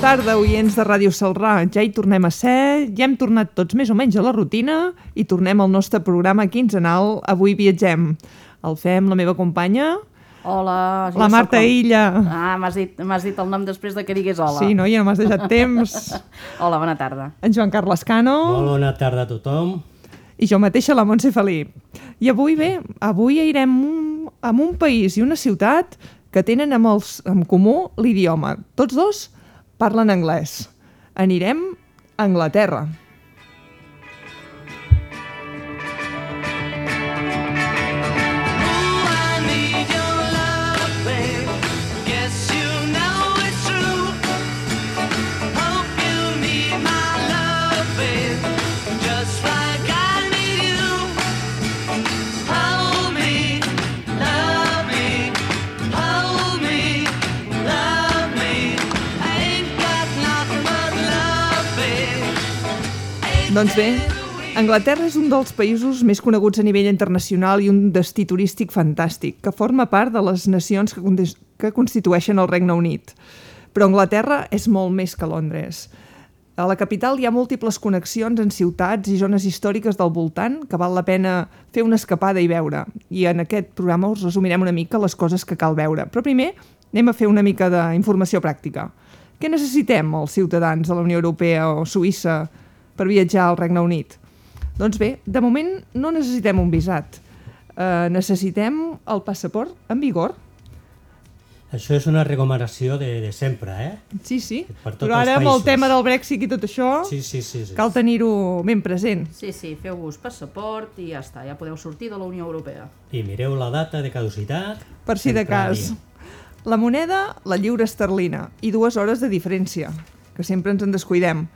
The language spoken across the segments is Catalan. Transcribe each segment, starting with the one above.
Tarda, oients de Ràdio Salrà. Ja hi tornem a ser, ja hem tornat tots més o menys a la rutina i tornem al nostre programa quinzenal Avui viatgem. El fem la meva companya, Hola, la Marta el- Illa. Ah, m'has dit, m'has dit el nom després de que digués hola. Sí, no? Ja no m'has deixat temps. Hola, bona tarda. En Joan Carles Cano Molt bona tarda a tothom. i jo mateixa, la Montse Felip. I avui, bé, avui irem un, a un país i una ciutat que tenen amb els, en comú l'idioma. Tots dos parlen anglès. Anirem a Anglaterra. Doncs bé, Anglaterra és un dels països més coneguts a nivell internacional i un destí turístic fantàstic, que forma part de les nacions que, que constitueixen el Regne Unit. Però Anglaterra és molt més que Londres. A la capital hi ha múltiples connexions en ciutats i zones històriques del voltant que val la pena fer una escapada i veure. I en aquest programa us resumirem una mica les coses que cal veure. Però primer anem a fer una mica d'informació pràctica. Què necessitem els ciutadans de la Unió Europea o Suïssa per viatjar al Regne Unit? Doncs bé, de moment no necessitem un visat. Uh, necessitem el passaport en vigor. Això és una recomanació de, de sempre, eh? Sí, sí. Per Però ara amb el tema del Brexit i tot això, Sí, sí, sí. sí. cal tenir-ho ben present. Sí, sí, feu-vos passaport i ja està, ja podeu sortir de la Unió Europea. I mireu la data de caducitat. Per si de cas. La moneda, la lliure esterlina i dues hores de diferència, que sempre ens en descuidem.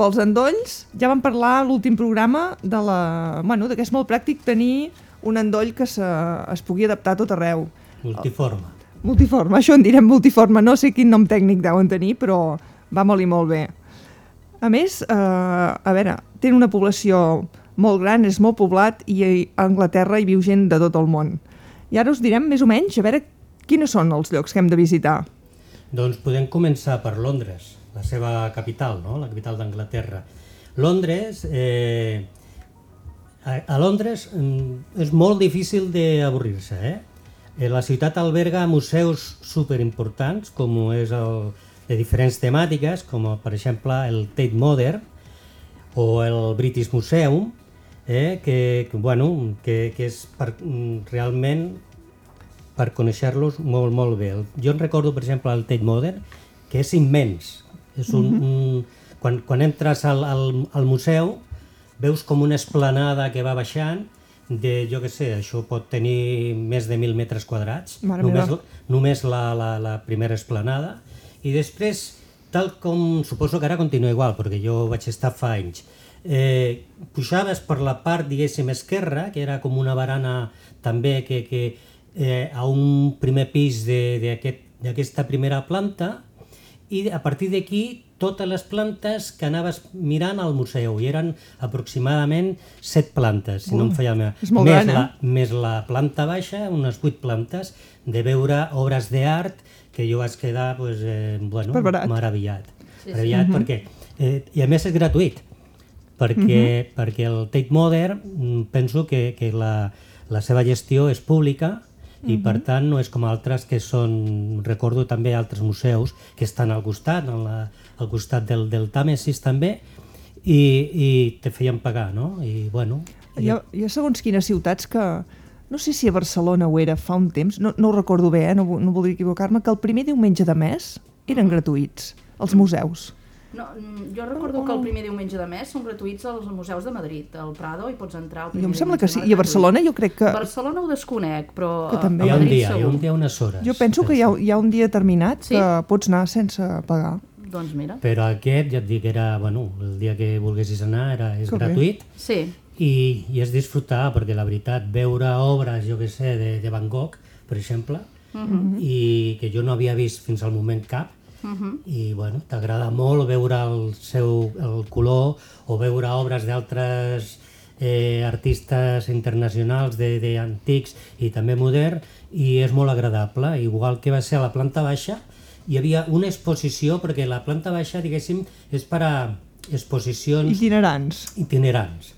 Pels endolls, ja vam parlar a l'últim programa de la... Bueno, de que és molt pràctic tenir un endoll que se, es pugui adaptar a tot arreu. Multiforme. Multiforme, això en direm multiforme, no sé quin nom tècnic deuen tenir, però va molt i molt bé. A més, eh, a veure, té una població molt gran, és molt poblat i a Anglaterra hi viu gent de tot el món. I ara us direm més o menys, a veure, quines són els llocs que hem de visitar. Doncs podem començar per Londres, la seva capital, no? la capital d'Anglaterra. Londres, eh, a, a Londres mm, és molt difícil d'avorrir-se. Eh? Eh, La ciutat alberga museus superimportants, com és el, de diferents temàtiques, com per exemple el Tate Modern o el British Museum, eh? que, que, bueno, que, que és per, mm, realment per conèixer-los molt, molt bé. Jo en recordo, per exemple, el Tate Modern, que és immens. És un, un, quan, quan entres al, al, al museu, veus com una esplanada que va baixant de, jo què sé, això pot tenir més de 1.000 metres quadrats, Mare només, meva. només la, la, la primera esplanada, i després, tal com, suposo que ara continua igual, perquè jo vaig estar fa anys, eh, pujaves per la part, diguéssim, esquerra, que era com una barana també que, que eh, a un primer pis d'aquesta primera planta, i a partir d'aquí totes les plantes que anaves mirant al museu i eren aproximadament set plantes, si no em falla la meva. és molt més, gran, eh? la, més la planta baixa, unes vuit plantes, de veure obres d'art que jo vaig quedar pues, eh, bueno, Superbarat. meravellat. meravellat perquè, eh, I a més és gratuït, perquè, perquè el Tate Modern mm, penso que, que la, la seva gestió és pública i per tant no és com altres que són, recordo també altres museus que estan al costat, en la, al costat del, del Tàmesis també, i, i te feien pagar, no? I bueno, ha, hi ha segons quines ciutats que... No sé si a Barcelona ho era fa un temps, no, no ho recordo bé, eh? no, no voldria equivocar-me, que el primer diumenge de mes eren gratuïts, els museus. No, mm, jo recordo que el primer diumenge de mes són gratuïts als museus de Madrid. Al Prado hi pots entrar el primer Jo em sembla que sí. I a Barcelona jo crec que... Barcelona ho desconec, però Que també. a hi ha un dia, hi ha segur. un dia unes hores. Jo penso que hi ha, hi ha un dia determinat Sí. que pots anar sense pagar. Doncs mira. Però aquest, ja et dic, era, bueno, el dia que volguessis anar era, és Que bé. gratuït Sí, i, i és disfrutar, perquè la veritat, veure obres, jo que sé, de, de Van Gogh, per exemple, i que jo no havia vist fins al moment cap, i bueno, t'agrada molt veure el seu el color o veure obres d'altres eh, artistes internacionals de, de antics i també modern i és molt agradable, igual que va ser a la planta baixa hi havia una exposició, perquè la planta baixa, diguéssim, és per a exposicions Itinerants. itinerants.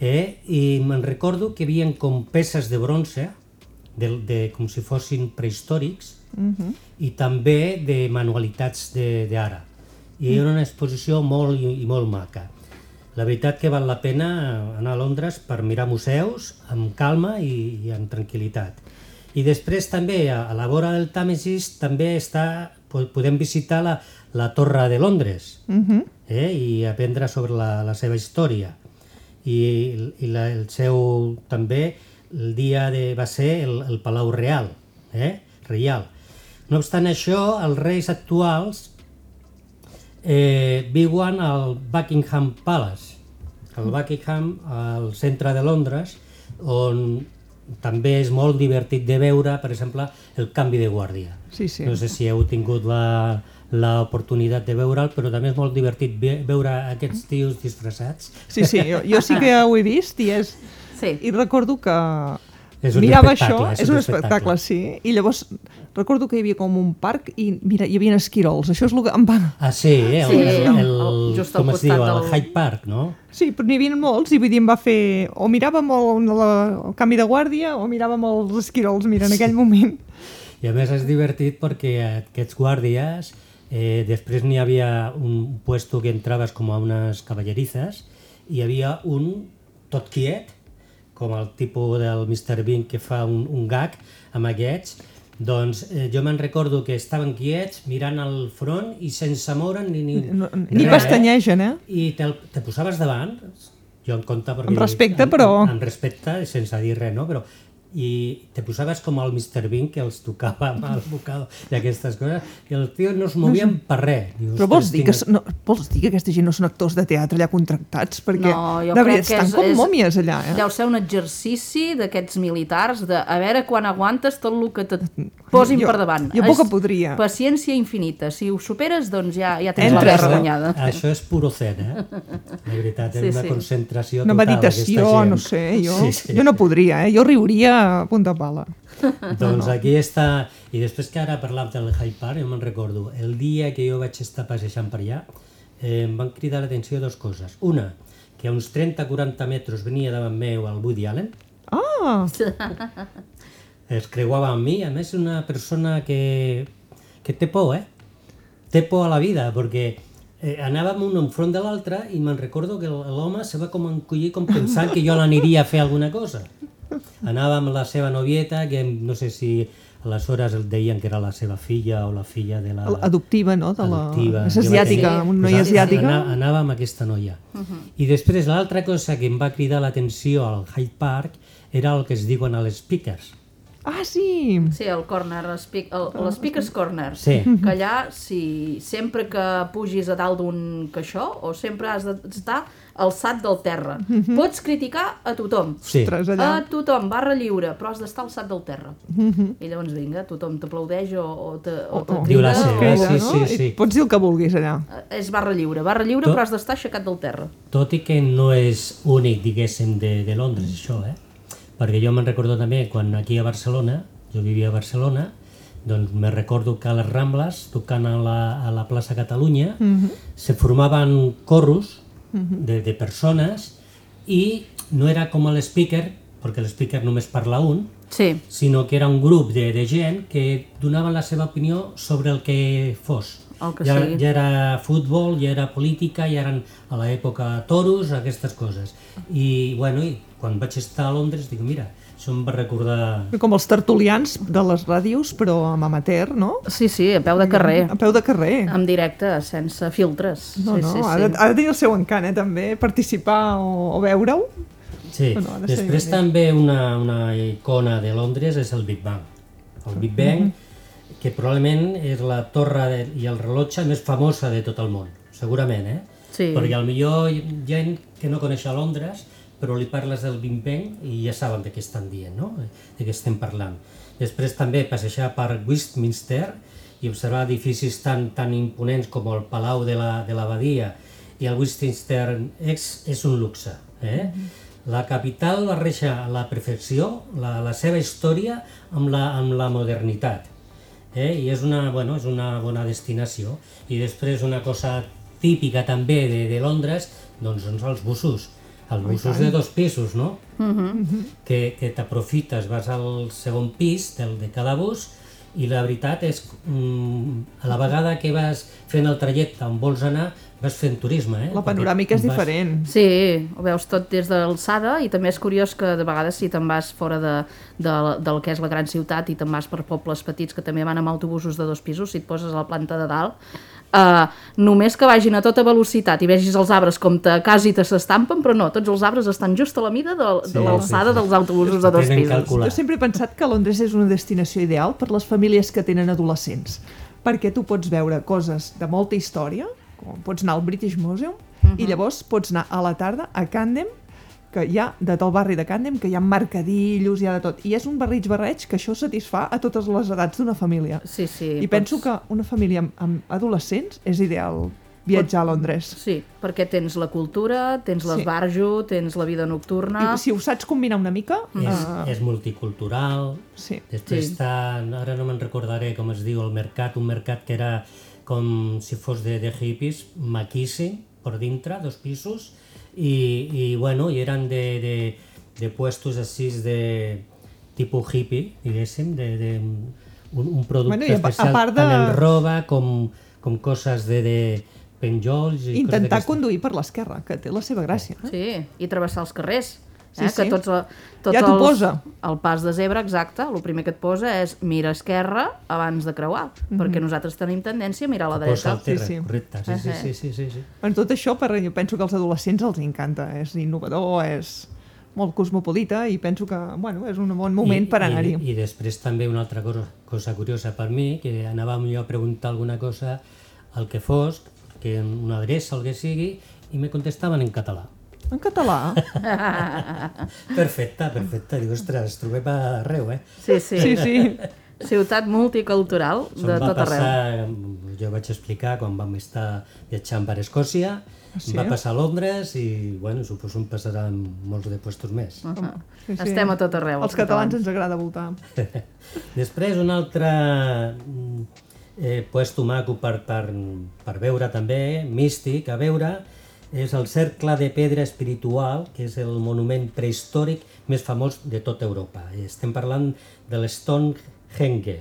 eh? I me'n recordo que hi havia com peces de bronze, de, de, com si fossin prehistòrics, i també de manualitats de- d'ara. I era una exposició molt i, i molt maca. La veritat que val la pena anar a Londres per mirar museus amb calma i, i amb tranquil·litat. I després també a, a la vora del Tàmesis també està, po- podem visitar la, la Torre de Londres eh? i aprendre sobre la, la seva història. I, i la, el seu també el dia de, va ser el, el Palau Real, eh? reial. No obstant això, els reis actuals eh, viuen al Buckingham Palace, al Buckingham, al centre de Londres, on també és molt divertit de veure, per exemple, el canvi de guàrdia. Sí, sí. No sé si heu tingut la l'oportunitat de veure'l, però també és molt divertit ve veure aquests tios disfressats. Sí, sí, jo, jo sí que ho he vist i és... Sí. I recordo que És un mirava això, espectacle, és un espectacle, sí, i llavors recordo que hi havia com un parc i mira, hi havia esquirols, això és el que em va... Ah, sí, eh? el, Sí, el, el, el- just al com es diu, costat el del- Hyde Park, no? Sí, però n'hi havia molts i vull dir, em va fer... O mirava molt la, el canvi de guàrdia o mirava molt els esquirols, mira, en aquell moment. I a més és divertit perquè aquests guàrdies, eh, després n'hi havia un puesto que entraves com a unes cavallerizes i hi havia un tot quiet, com el tipus del Mr. Bean que fa un, un gag amb aquests, doncs eh, jo me'n recordo que estaven quiets mirant al front i sense moure ni... Ni, No, ni res, pestanyegen, eh? I te, te posaves davant, jo en compte perquè... Amb respecte, però- Amb, amb respecte, sense dir res, no? Però, i te posaves com el Mr. Bean que els tocava amb el bocado i aquestes coses, i els tios no es movien per res. Dius, Però vols "Ostres, dir, que, no, vols dir que aquesta gent no són actors de teatre allà contractats? Perquè, No, jo de crec veritat, que estan és, com és, mòmies allà, eh? Deu ser un exercici d'aquests militars de a veure quan aguantes tot el que et posin Jo- per davant. jo poc que podria. Paciència infinita. Si ho superes, doncs ja, ja tens Entres, la guerra eh? guanyada. Això és puro zen, eh? De veritat, és Sí, una sí. concentració Una total. meditació, aquesta gent. no sé, jo, Sí, sí. jo no podria, eh? Jo riuria a punta pala. Doncs aquí està... I després que ara parlàvem del Hyde Park, jo me'n recordo, el dia que jo vaig estar passejant per allà, eh, em van cridar l'atenció dues coses. Una, que a uns 30-40 metres venia davant meu el Woody Allen, Ah, es creuava amb mi, a més una persona que, que té por, eh? Té por a la vida, perquè eh, anàvem un enfront de l'altre i me'n recordo que l'home se va com encollir com pensant que jo l'aniria a fer alguna cosa. Anava amb la seva novieta, que no sé si aleshores el deien que era la seva filla o la filla de la... adoptiva, no? De la... adoptiva. És asiàtica, tenir- una noia asiàtica. Anava, anava amb aquesta noia. I després l'altra cosa que em va cridar l'atenció al Hyde Park era el que es diuen els speakers. Ah, sí! Sí, el corner, l'Speaker's Corner. Sí. Que allà, si sempre que pugis a dalt d'un caixó, o sempre has d'estar alçat del terra. Pots criticar a tothom. Sí. Ostres, allà. A tothom, barra lliure, però has d'estar alçat del terra. I llavors, vinga, tothom t'aplaudeix o, o te, o te Diu la crida, seva, o- Crida, sí, no? sí, I sí. Pots dir el que vulguis allà. És barra lliure, barra lliure, Tot- però has d'estar aixecat del terra. Tot i que no és únic, diguéssim, de, de Londres, això, eh? Perquè jo me'n recordo també, quan aquí a Barcelona, jo vivia a Barcelona, doncs me recordo que a les Rambles, tocant a la, a la plaça Catalunya, se formaven corros de, de persones i no era com l'speaker, perquè l'speaker només parla un, Sí, sinó que era un grup de, de gent que donaven la seva opinió sobre el que fos. El que ja, sigui. ja era futbol, ja era política, ja eren a l'època toros, aquestes coses. I, bueno, i quan vaig estar a Londres, dic, mira, això em va recordar... Com els tertulians de les ràdios, però amb amateur, no? sí, sí, a peu de carrer. A peu de carrer. En directe, sense filtres. No, sí, no, sí, ha, sí. de, ha de tenir el seu encant, eh, també, participar o, o veure-ho. Sí, ha de després també una, una icona de Londres és el Big Bang. El Big Bang, que probablement és la torre de, i el rellotge més famosa de tot el món, segurament, eh? Sí. Perquè al millor hi ha gent que no coneix a Londres, però li parles del Big Bang i ja saben de què estan dient, no? De què estem parlant. Després també passejar per Westminster i observar edificis tan, tan imponents com el Palau de la, de l'Abadia i el Westminster X és un luxe. Eh? La capital barreja la perfecció la, la seva història amb la, amb la modernitat. eh? i és una, bueno, és una bona destinació. I després una cosa típica també de, de Londres, doncs són els busos. Els busos de dos pisos, no? que, que t'aprofites, vas al segon pis del, de cada bus i la veritat és mm, a la vegada que vas fent el trajecte on vols anar vas fent turisme, eh? La panoràmica és Vas- diferent. Sí, ho veus tot des de l'alçada i també és curiós que de vegades si te'n vas fora de, de, del que és la gran ciutat i te'n vas per pobles petits que també van amb autobusos de dos pisos, si et poses a la planta de dalt, uh, només que vagin a tota velocitat i vegis els arbres com te, quasi te s'estampen, però no, tots els arbres estan just a la mida de, Sí, de l'alçada sí, sí. dels autobusos de dos pisos. calculat. Jo sempre he pensat que Londres és una destinació ideal per les famílies que tenen adolescents, perquè tu pots veure coses de molta història, com pots anar al British Museum, i llavors pots anar a la tarda a Camden, que hi ha, de tot el barri de Camden, que hi ha mercadillos, hi ha de tot. I és un barrig barreig que això satisfà a totes les edats d'una família. Sí, sí. I penso que una família amb, amb adolescents és ideal viatjar a Londres. Sí, perquè tens la cultura, tens Sí. l'esbarjo, tens la vida nocturna... I si ho saps combinar una mica... És, eh, és multicultural, sí. després Sí. està, ara no me'n recordaré com es diu el mercat, un mercat que era com si fos de, de hippies, maquíssim, per dintre, dos pisos, i, i bueno, i eren de, de, de puestos així de tipus hippie, diguéssim, de, de un, un producte Bueno, a especial, part de- tant en roba com, com coses de, de penjolls i Intentar conduir per l'esquerra, que té la seva gràcia. Eh? Sí, i travessar els carrers. Sí, Eh? sí. Que tots, la- tots Ja t'ho els- posa. El pas de zebra, exacte, el primer que et posa és mira esquerra abans de creuar, perquè nosaltres tenim tendència a mirar a la dreta. terra, Sí, sí. correcte, sí, sí, sí, sí, sí, sí. En tot això, per, jo penso que als adolescents els encanta. És innovador, és molt cosmopolita i penso que bueno, és un bon moment per anar-hi. I, I després també una altra cosa, cosa curiosa per mi, que anàvem jo a preguntar alguna cosa al que fos, que una adreça, el que sigui, i me contestaven en català. En català? Perfecte, perfecte. Diu, ostres, ens trobem arreu, eh? Sí, sí. Sí, sí. Ciutat multicultural de va tot arreu. passar, jo vaig explicar quan vam estar viatjant per Escòcia, sí? em va passar a Londres i, bueno, suposo em passaran molts de puestos més. Uh -huh. Sí, sí. Estem a tot arreu. Els catalans ens agrada voltar. Després, un altre mm, eh, puesto maco per, per, per veure també, místic, a veure, és el cercle de pedra espiritual, que és el monument prehistòric més famós de tota Europa. Estem parlant de l'Stonehenge.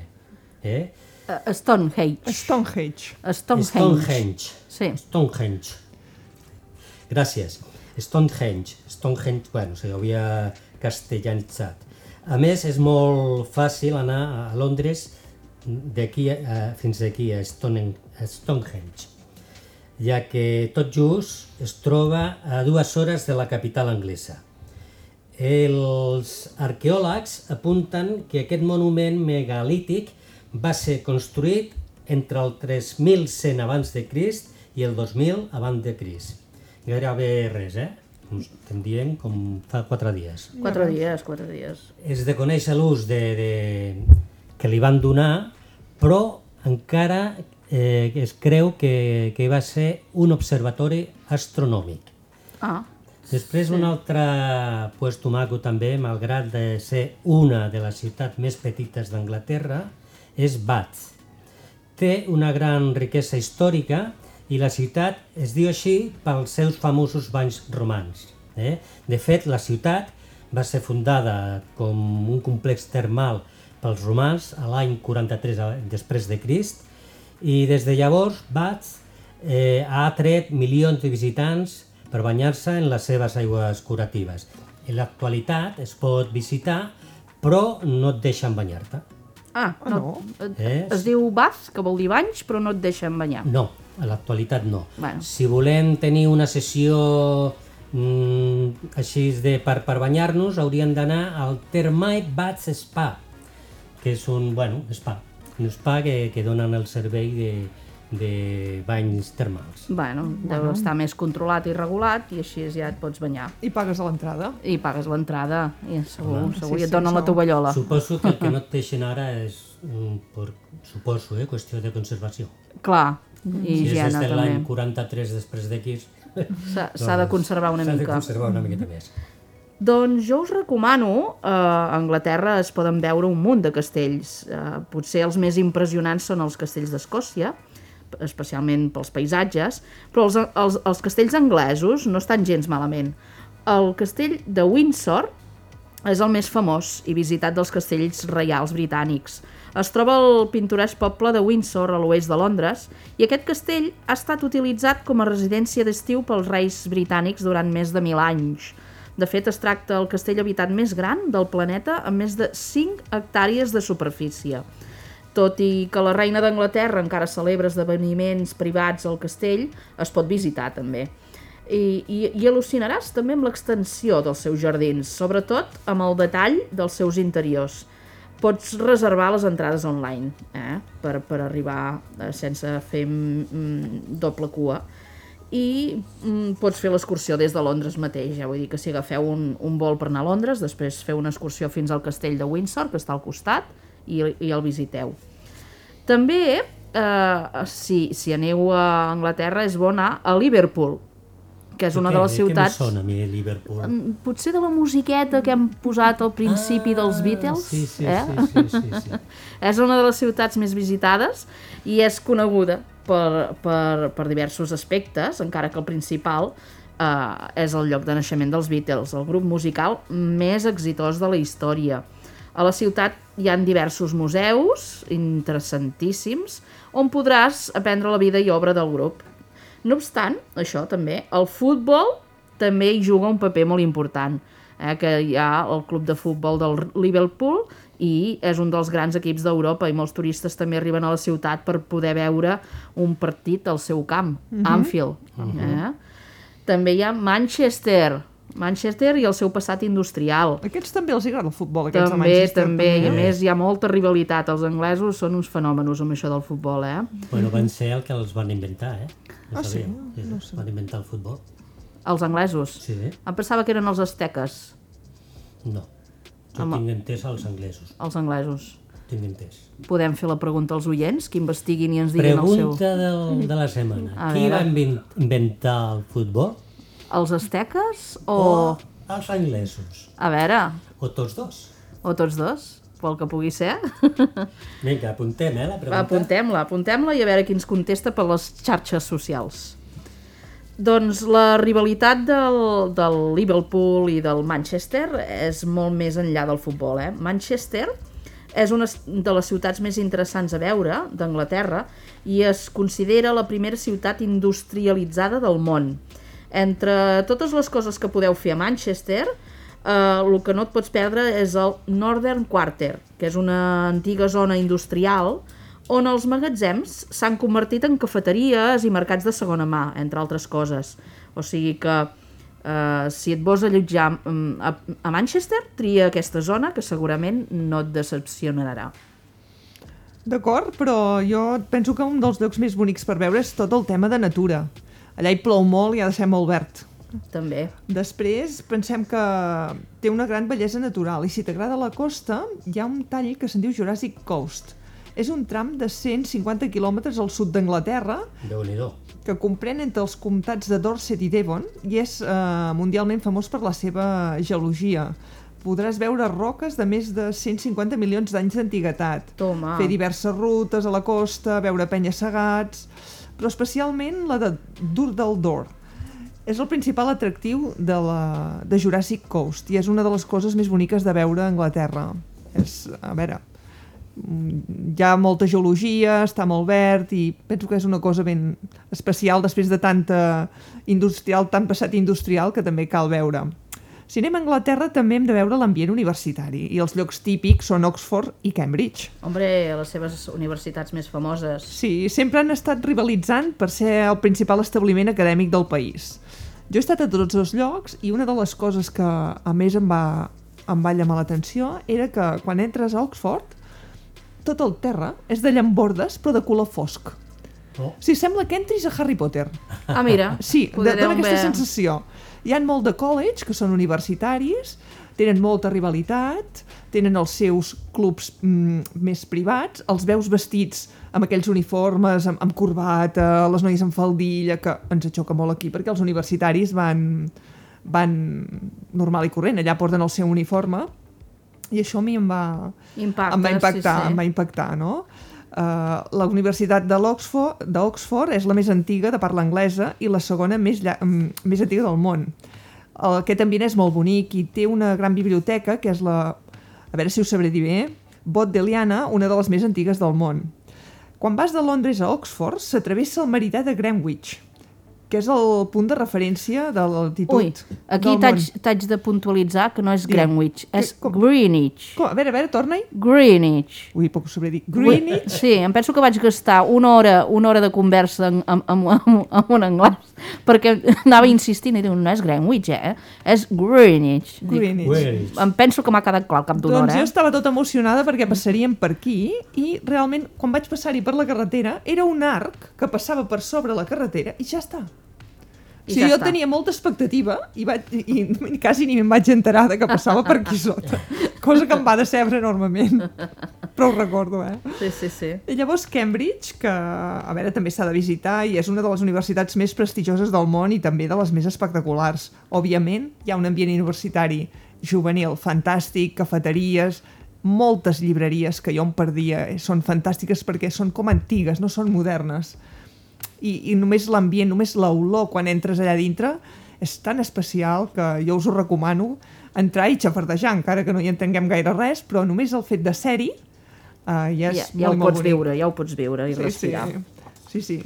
Eh? Uh, Stonehenge. Stonehenge. Stonehenge. Stonehenge. Sí. Stonehenge. Gràcies. Stonehenge. Stonehenge, bueno, se havia castellanitzat. A més, és molt fàcil anar a Londres d'aquí a, fins aquí, a Stonehenge, ja que tot just es troba a dues hores de la capital anglesa. Els arqueòlegs apunten que aquest monument megalític va ser construït entre el 3100 abans de Crist i el 2000 abans de Crist. Gairebé res, eh? Estem dient com fa quatre dies. Quatre dies, quatre dies. Es de conèixer l'ús de, de, que li van donar, però encara eh, es creu que, que va ser un observatori astronòmic. Ah, Després un altre puesto maco també, malgrat de ser una de les ciutats més petites d'Anglaterra, és Bath. Té una gran riquesa històrica i la ciutat es diu així pels seus famosos banys romans. Eh? De fet, la ciutat va ser fundada com un complex termal pels romans a l'any 43 a- després de Crist i des de llavors Bath eh, ha atret milions de visitants per banyar-se en les seves aigües curatives. En l'actualitat es pot visitar, però no et deixen banyar-te. ah no. Eh? Es diu bath, que vol dir banys, però no et deixen banyar. No, a l'actualitat no. Bueno. Si volem tenir una sessió mm, així de per, per banyar-nos, hauríem d'anar al Thermite Bath Spa, que és un, bueno, spa, un spa que, que donen el servei de, de banys termals. Bueno, deu estar més controlat i regulat i així ja et pots banyar. I pagues a l'entrada. I pagues l'entrada, i segur, Home. segur, Sí, i et sí, donen la això. tovallola. Suposo que el que no et deixen ara és, per, suposo, eh, qüestió de conservació. Clar, i Si és higiene des de l'any també. 43 després d'aquí, S'ha s'ha de conservar una s'ha de mica. conservar una miqueta més. Doncs jo us recomano, eh, a Anglaterra es poden veure un munt de castells. Eh, potser els més impressionants són els castells d'Escòcia, especialment pels paisatges, però els, els, els castells anglesos no estan gens malament. El castell de Windsor és el més famós i visitat dels castells reials britànics. Es troba al pintoresc poble de Windsor, a l'oest de Londres, i aquest castell ha estat utilitzat com a residència d'estiu pels reis britànics durant més de mil anys. De fet, es tracta del castell habitat més gran del planeta amb més de 5 hectàrees de superfície. Tot i que la reina d'Anglaterra encara celebra esdeveniments privats al castell, es pot visitar també. I, i, i al·lucinaràs també amb l'extensió dels seus jardins, sobretot amb el detall dels seus interiors. Pots reservar les entrades online eh? per, per arribar eh, sense fer mm, doble cua i mm, pots fer l'excursió des de Londres mateix, ja vull dir que si agafeu un, un vol per anar a Londres, després feu una excursió fins al castell de Windsor, que està al costat, i, i el visiteu. També, eh, si, si aneu a Anglaterra, és bo anar a Liverpool, que és una de les ciutats... Què sona a mi, Liverpool? Mm, Potser de la musiqueta que hem posat al principi dels Beatles, Ah, Sí, sí, eh? sí, sí, sí, sí. És una de les ciutats més visitades i és coneguda per, per, per diversos aspectes, encara que el principal eh, és el lloc de naixement dels Beatles, el grup musical més exitós de la història. A la ciutat hi han diversos museus interessantíssims on podràs aprendre la vida i obra del grup. No obstant, això també, el futbol també hi juga un paper molt important, eh, que hi ha el club de futbol del Liverpool i és un dels grans equips d'Europa i molts turistes també arriben a la ciutat per poder veure un partit al seu camp, Anfield. Eh? També hi ha Manchester, Manchester i el seu passat industrial. Aquests també els agrada el futbol, aquests de També, Manchester. també, i a més hi ha molta rivalitat. Els anglesos són uns fenòmenos amb això del futbol, eh? Bueno, van ser el que els van inventar, eh? No Ah, sí? No sé. Van inventar el futbol. Els anglesos. Sí? Em pensava que eren els asteques, No. Jo Home. tinc entès els anglesos. els anglesos. Tinc entès. Podem fer la pregunta als oients, que investiguin i ens diguin el seu... Pregunta de la setmana. A Qui va inventar el futbol? Els asteques o... O els anglesos? A veure, O tots dos? o tots dos, pel que pugui ser. Vinga, apuntem, eh, la pregunta. apuntem-la, apuntem-la i a veure qui ens contesta per les xarxes socials. Doncs la rivalitat del, del Liverpool i del Manchester és molt més enllà del futbol. Eh? Manchester és una de les ciutats més interessants a veure d'Anglaterra i es considera la primera ciutat industrialitzada del món. Entre totes les coses que podeu fer a Manchester, eh, el que no et pots perdre és el Northern Quarter, que és una antiga zona industrial on els magatzems s'han convertit en cafeteries i mercats de segona mà, entre altres coses. O sigui que eh, si et vols allotjar mm, a, a Manchester, tria aquesta zona que segurament no et decepcionarà. D'acord, però jo penso que un dels llocs més bonics per veure és tot el tema de natura. Allà hi plou molt i ha de ser molt verd. També. Després pensem que té una gran bellesa natural i si t'agrada la costa hi ha un tall que se'n diu Jurassic Coast. És un tram de 150 quilòmetres al sud d'Anglaterra que comprèn entre els comtats de Dorset i Devon i és eh, mundialment famós per la seva geologia. Podràs veure roques de més de 150 milions d'anys d'antiguitat, Toma. fer diverses rutes a la costa, veure penya-segats, però especialment la de Durdaldor. És el principal atractiu de, la, de Jurassic Coast i és una de les coses més boniques de veure a Anglaterra. És, a veure, hi ha molta geologia, està molt verd i penso que és una cosa ben especial després de tanta industrial, tant passat industrial que també cal veure. Si anem a Anglaterra també hem de veure l'ambient universitari i els llocs típics són Oxford i Cambridge. Hombre, les seves universitats més famoses. Sí, sempre han estat rivalitzant per ser el principal establiment acadèmic del país. Jo he estat a tots els llocs i una de les coses que a més em va, em va llamar l'atenció era que quan entres a Oxford tot el terra és de llambordes però de color fosc. Oh. Sigui, sembla que entris a Harry Potter. Ah, mira. Sí, dona aquesta ver- sensació. Hi han molt de college, que són universitaris, tenen molta rivalitat, tenen els seus clubs mm, més privats, els veus vestits amb aquells uniformes, amb, amb corbata, les noies amb faldilla, que ens xoca molt aquí, perquè els universitaris van, van normal i corrent, allà porten el seu uniforme, i això a mi em va, Impacta, em va impactar, sí, sí. em va impactar, no? Uh, la Universitat de d'Oxford és la més antiga de parla anglesa i la segona més, mm, més antiga del món. El, aquest ambient és molt bonic i té una gran biblioteca, que és la, a veure si ho sabré dir bé, Bodleiana, una de les més antigues del món. Quan vas de Londres a Oxford, s'atravessa el meridià de Greenwich, que és el punt de referència de l'altitud Ui, aquí del t'haig de puntualitzar que no és Digue'm. Greenwich, és Com? Greenwich. Com? A veure, a veure, torna-hi. Greenwich. Ui, poc sabré dir. Greenwich? Sí, em penso que vaig gastar una hora, una hora de conversa amb, amb, amb, amb un anglès perquè anava insistint i diu, no és Greenwich, eh? És Greenwich. Dic, Greenwich. Greenwich. em penso que m'ha quedat clar al cap d'una Doncs hora. jo Eh? estava tota emocionada perquè passaríem per aquí i realment quan vaig passar-hi per la carretera era un arc que passava per sobre la carretera i ja està. I sigui, ja jo està. tenia molta expectativa i, vaig, i, i quasi ni me'n vaig enterar de que passava per aquí sota. Cosa que em va decebre enormement. Però ho recordo, eh? Sí, sí, sí. I llavors Cambridge, que a veure també s'ha de visitar i és una de les universitats més prestigioses del món i també de les més espectaculars. Òbviament, hi ha un ambient universitari juvenil fantàstic, cafeteries, moltes llibreries que jo em perdia, són fantàstiques perquè són com antigues, no són modernes. I, i només l'ambient, només l'olor quan entres allà dintre és tan especial que jo us ho recomano entrar i xafardejar, encara que no hi entenguem gaire res, però només el fet de ser-hi uh, ja és Ja, ja ho molt, molt pots bonic. viure, ja ho pots viure i Sí, sí, respirar. sí, sí.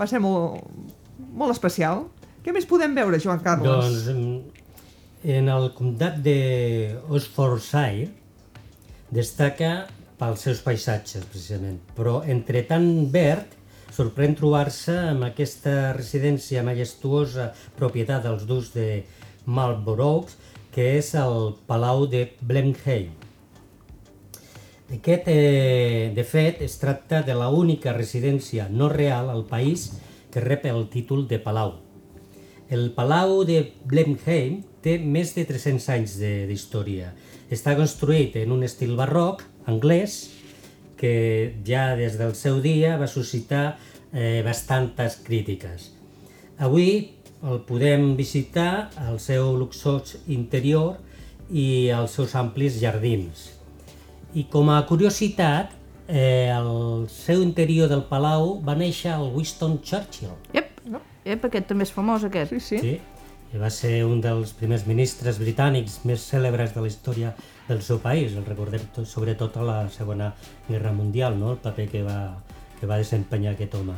Va ser molt, molt especial. Què més podem veure, Joan Carles? Doncs en el comtat de Oxfordshire destaca pels seus paisatges, precisament. Però entre tant verd, sorprèn trobar-se amb aquesta residència majestuosa propietat dels ducs de Marlborough, que és el Palau de Blenheim. Aquest, eh, de fet, es tracta de la única residència no real al país que rep el títol de palau. El Palau de Blenheim té més de 300 anys d'història. Està construït en un estil barroc anglès que ja des del seu dia va suscitar eh, bastantes crítiques. Avui el podem visitar al seu luxós interior i als seus amplis jardins. I com a curiositat, eh, al seu interior del palau va néixer el Winston Churchill. Ep, ep, aquest també és famós, aquest. Sí, sí. Sí, i va ser un dels primers ministres britànics més cèlebres de la història del seu país. El recordem tot, sobretot a la Segona Guerra Mundial, no? el paper que va, que va desempenyar aquest home.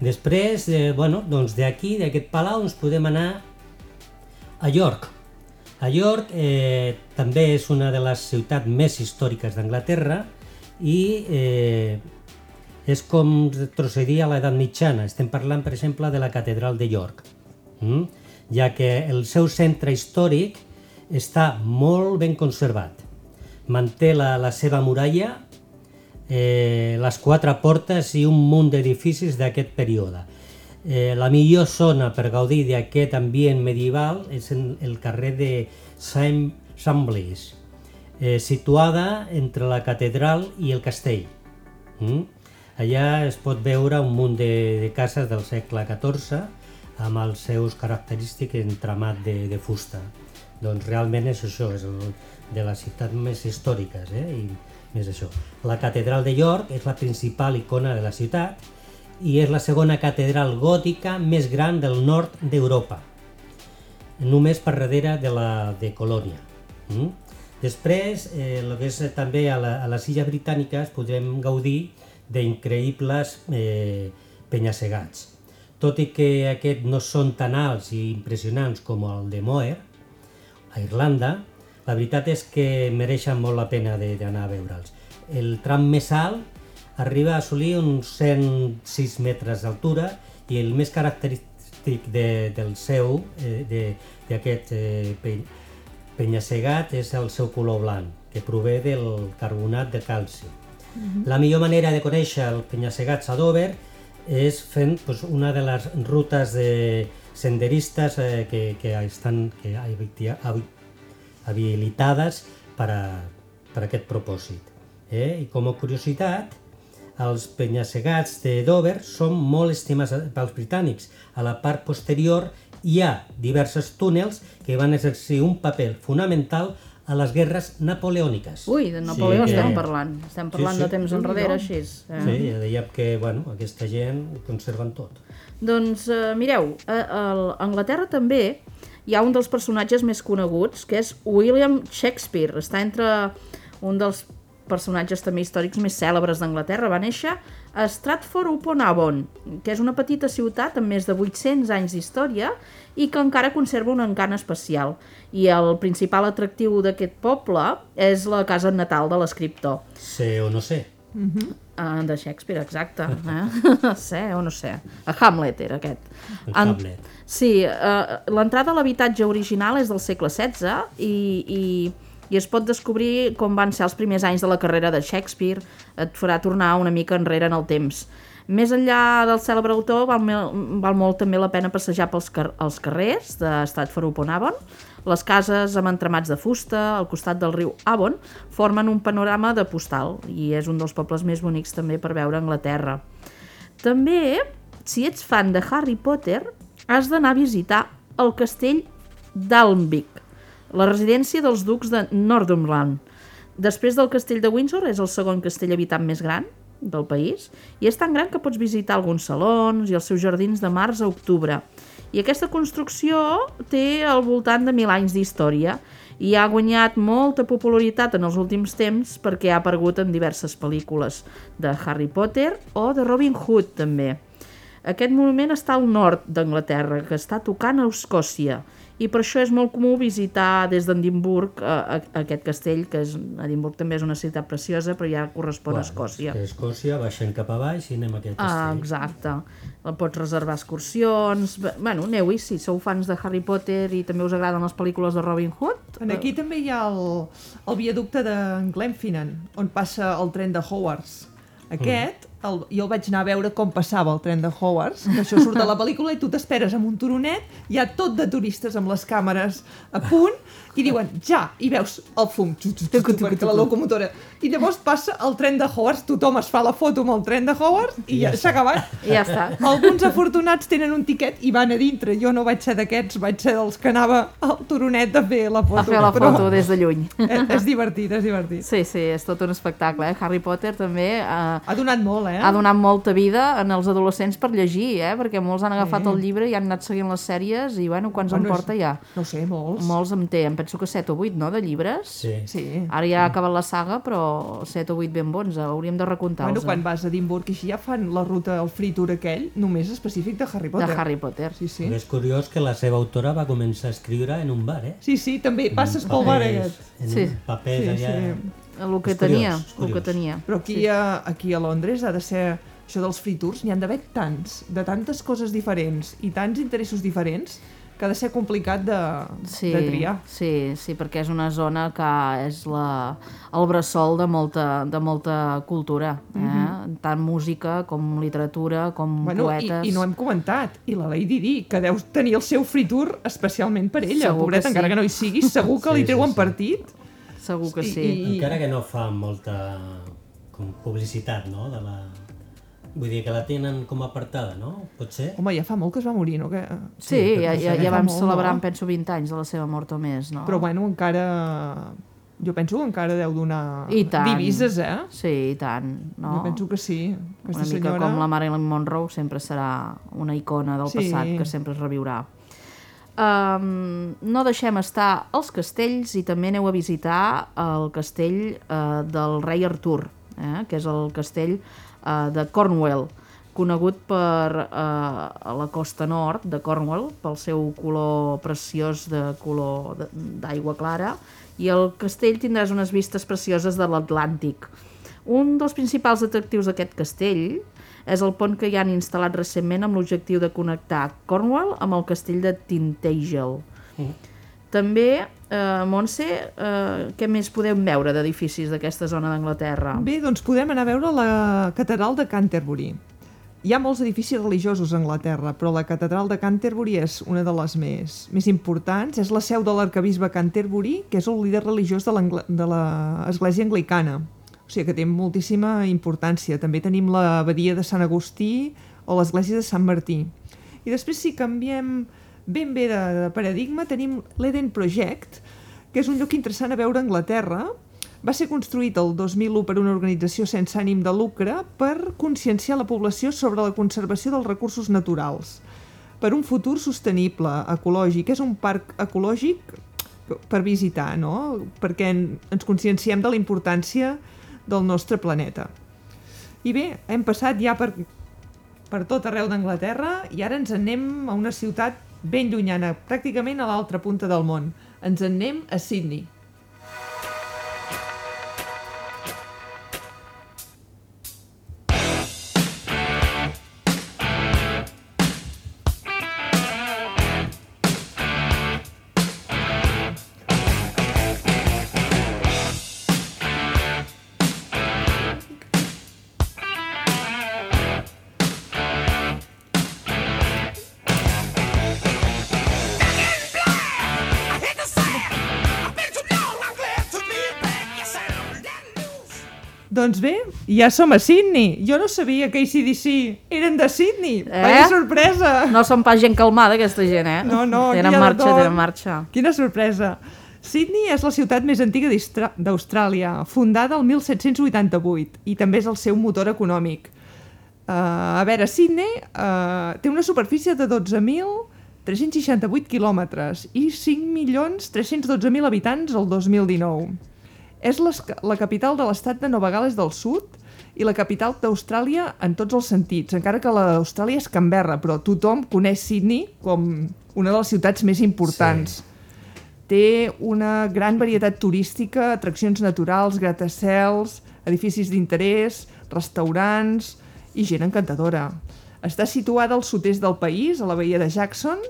Després, eh, bueno, doncs d'aquí, d'aquest palau, ens podem anar a York. A York eh, també és una de les ciutats més històriques d'Anglaterra i eh, és com retrocedir a l'edat mitjana. Estem parlant, per exemple, de la catedral de York, mm? ja que el seu centre històric està molt ben conservat. Manté la, la seva muralla, eh, les quatre portes i un munt d'edificis d'aquest període. Eh, la millor zona per gaudir d'aquest ambient medieval és en el carrer de Saint Samblis, eh, situada entre la catedral i el castell. Mm? Allà es pot veure un munt de, de cases del segle XIV amb els seus característics entramat de, de fusta. Doncs realment és això, és el, de les ciutats més històriques, eh? I més això. La catedral de York és la principal icona de la ciutat i és la segona catedral gòtica més gran del nord d'Europa, només per darrere de la de Colònia. Mm? Després, eh, que és també a, la, a les illes britàniques podrem gaudir d'increïbles eh, penyassegats. Tot i que aquests no són tan alts i impressionants com el de Moher, a Irlanda, la veritat és que mereixen molt la pena de- d'anar a veure'ls. El tram més alt arriba a assolir uns 106 metres d'altura i el més característic de, del seu, eh, de- d'aquest eh, pe, penyassegat, és el seu color blanc, que prové del carbonat de calci. La millor manera de conèixer el penyassegat a Dover és fent doncs, una de les rutes de senderistes eh, que, que estan que habi- habi- habilitades per a, per a aquest propòsit. Eh? I com a curiositat, els penyassegats de Dover són molt estimats pels britànics. A la part posterior hi ha diversos túnels que van exercir un paper fonamental a les guerres napoleòniques. Ui, de Napoleó Sí, que- estem parlant. Estem parlant sí. de temps enrere, així. Eh? Sí, ja dèiem que bueno, aquesta gent ho conserven tot. Doncs eh, mireu, a, a Anglaterra també hi ha un dels personatges més coneguts, que és William Shakespeare. Està entre un dels personatges també històrics més cèlebres d'Anglaterra. Va néixer a Stratford-upon-Avon, que és una petita ciutat amb més de 800 anys d'història i que encara conserva un encant especial. I el principal atractiu d'aquest poble és la casa natal de l'escriptor. Sé o no sé. Uh, de Shakespeare, exacte. Eh? sé o no sé. A Hamlet era aquest. El En- Hamlet. Sí, uh, l'entrada a l'habitatge original és del segle XVI i, i, i es pot descobrir com van ser els primers anys de la carrera de Shakespeare. Et farà tornar una mica enrere en el temps. Més enllà del cèlebre autor, val, val molt també la pena passejar pels car els carrers de Stratford-upon-Avon. Les cases amb entramats de fusta al costat del riu Avon formen un panorama de postal i és un dels pobles més bonics també per veure a Anglaterra. També, si ets fan de Harry Potter, has d'anar a visitar el castell d'Alnwick, la residència dels ducs de Northumberland. Després del castell de Windsor és el segon castell habitat més gran del país i és tan gran que pots visitar alguns salons i els seus jardins de març a octubre. I aquesta construcció té al voltant de mil anys d'història i ha guanyat molta popularitat en els últims temps perquè ha aparegut en diverses pel·lícules de Harry Potter o de Robin Hood també. Aquest monument està al nord d'Anglaterra, que està tocant a Escòcia, i per això és molt comú visitar des d'Edimburg eh, aquest castell, que és, Edimburg també és una ciutat preciosa, però ja correspon a Escòcia. A Escòcia, baixem cap a baix i anem a aquest Ah, castell. exacte. El pots reservar excursions... Bé, Bueno, aneu-hi, si sou fans de Harry Potter i també us agraden les pel·lícules de Robin Hood. En aquí també hi ha el, el viaducte de Glenfinnan, on passa el tren de Howards. Aquest, el, jo el vaig anar a veure com passava el tren de Howards, que això surt de la pel·lícula i tu t'esperes amb un turonet, hi ha tot de turistes amb les càmeres a punt, i diuen, ja, i veus el fum, tu, tu, tu, tu, perquè la locomotora. I llavors passa el tren de Howards, tothom es fa la foto amb el tren de Howards i ja s'ha acabat. I ja està. Alguns afortunats tenen un tiquet i van a dintre. Jo no vaig ser d'aquests, vaig ser dels que anava al turonet a fer la foto. A fer la però foto des de lluny. és, és divertit, és divertit. Sí, sí, és tot un espectacle. Eh? Harry Potter també eh, Ha donat molt, eh? ha donat molta vida en els adolescents per llegir, eh? perquè molts han agafat Sí. el llibre i han anat seguint les sèries i, bueno, quants Bueno, en porta és- ja? No sé, molts. Molts en té, em penso que 7 o 8, no?, de llibres. Sí. Sí. Ara ja ha acabat la saga, però 7 o 8 ben bons, eh? hauríem de recomptar-los. Bueno, quan vas a Edimburg i així ja fan la ruta, el free tour aquell, només específic de Harry De Potter. Harry Potter. Sí, sí. Sí. És curiós que la seva autora va començar a escriure en un bar, eh? Sí, sí, també passes pel bar aquest. En Sí. sí. papers Sí, allà... sí. El que És tenia, curiós, el que curiós. tenia. Però aquí, a, aquí a Londres ha de ser això dels free tours, n'hi han d'haver tants, de tantes coses diferents i tants interessos diferents, que ha de ser complicat de, Sí, de triar. sí, sí, perquè és una zona que és la, el bressol de molta, de molta cultura, eh? tant música com literatura, com. Bueno, i, poetes... i no hem comentat, i la Lady Di, que deu tenir el seu free tour especialment per ella, Segur pobreta, que sí. encara que no hi sigui, segur que Sí, li sí, treuen sí. partit. Segur que I- sí. i- Encara que no fa molta com publicitat, no?, de la... Vull dir que la tenen com apartada, no? Pot ser? Home, ja fa molt que es va morir, no? Que... Sí, Sí, ja, ja, ja vam molt, celebrar, no? penso, 20 anys de la seva mort o més, no? Però bueno, encara... Jo penso que encara deu donar I tant. divises, eh? Sí, i tant, no? Jo penso que sí. Aquesta Una mica senyora... com la Marilyn Monroe sempre serà una icona del Sí. passat que sempre es reviurà. Um, no deixem estar els castells i també aneu a visitar el castell uh, del rei Artur, eh, que és el castell uh, de Cornwall, conegut per a la costa nord de Cornwall pel seu color preciós de color d'aigua clara i el castell tindràs unes vistes precioses de l'Atlàntic. Un dels principals atractius d'aquest castell és el pont que hi han instal·lat recentment amb l'objectiu de connectar Cornwall amb el castell de Tintagel. També, eh, Montse, eh, què més podem veure d'edificis d'aquesta zona d'Anglaterra? Bé, doncs podem anar a veure la catedral de Canterbury. Hi ha molts edificis religiosos a Anglaterra, però la catedral de Canterbury és una de les més, més importants. És la seu de l'arcabisbe Canterbury, que és el líder religiós de l'església anglicana. O sigui que té moltíssima importància. També tenim l'abadia de Sant Agustí o l'església de Sant Martí. I després, si canviem ben bé de, de paradigma, tenim l'Eden Project, que és un lloc interessant a veure a Anglaterra. Va ser construït el 2001 per una organització sense ànim de lucre per conscienciar la població sobre la conservació dels recursos naturals per un futur sostenible, ecològic. És un parc ecològic per visitar, no? Perquè en, ens conscienciem de la importància del nostre planeta. I bé, hem passat ja per, per tot arreu d'Anglaterra i ara ens en anem a una ciutat ben llunyana, pràcticament a l'altra punta del món. Ens en anem a Sydney. Doncs bé, ja som a Sydney. Jo no sabia que ACDC eren de Sydney. Eh? Vaya sorpresa! No són pas gent calmada, aquesta gent, eh? No, no, Tenen marxa, tot. tenen marxa. Quina sorpresa! Sydney és la ciutat més antiga d'Austràlia, fundada el 1788, i també és el seu motor econòmic. Uh, a veure, Sydney uh, té una superfície de 12.368 quilòmetres i 5.312.000 habitants el 2019. És les, la capital de l'estat de Nova Gales del Sud i la capital d'Austràlia en tots els sentits, encara que l'Austràlia és Canberra, però tothom coneix Sydney com una de les ciutats més importants. Sí. Té una gran varietat turística, atraccions naturals, gratacels, edificis d'interès, restaurants i gent encantadora. Està situada al sud-est del país, a la veia de Jackson,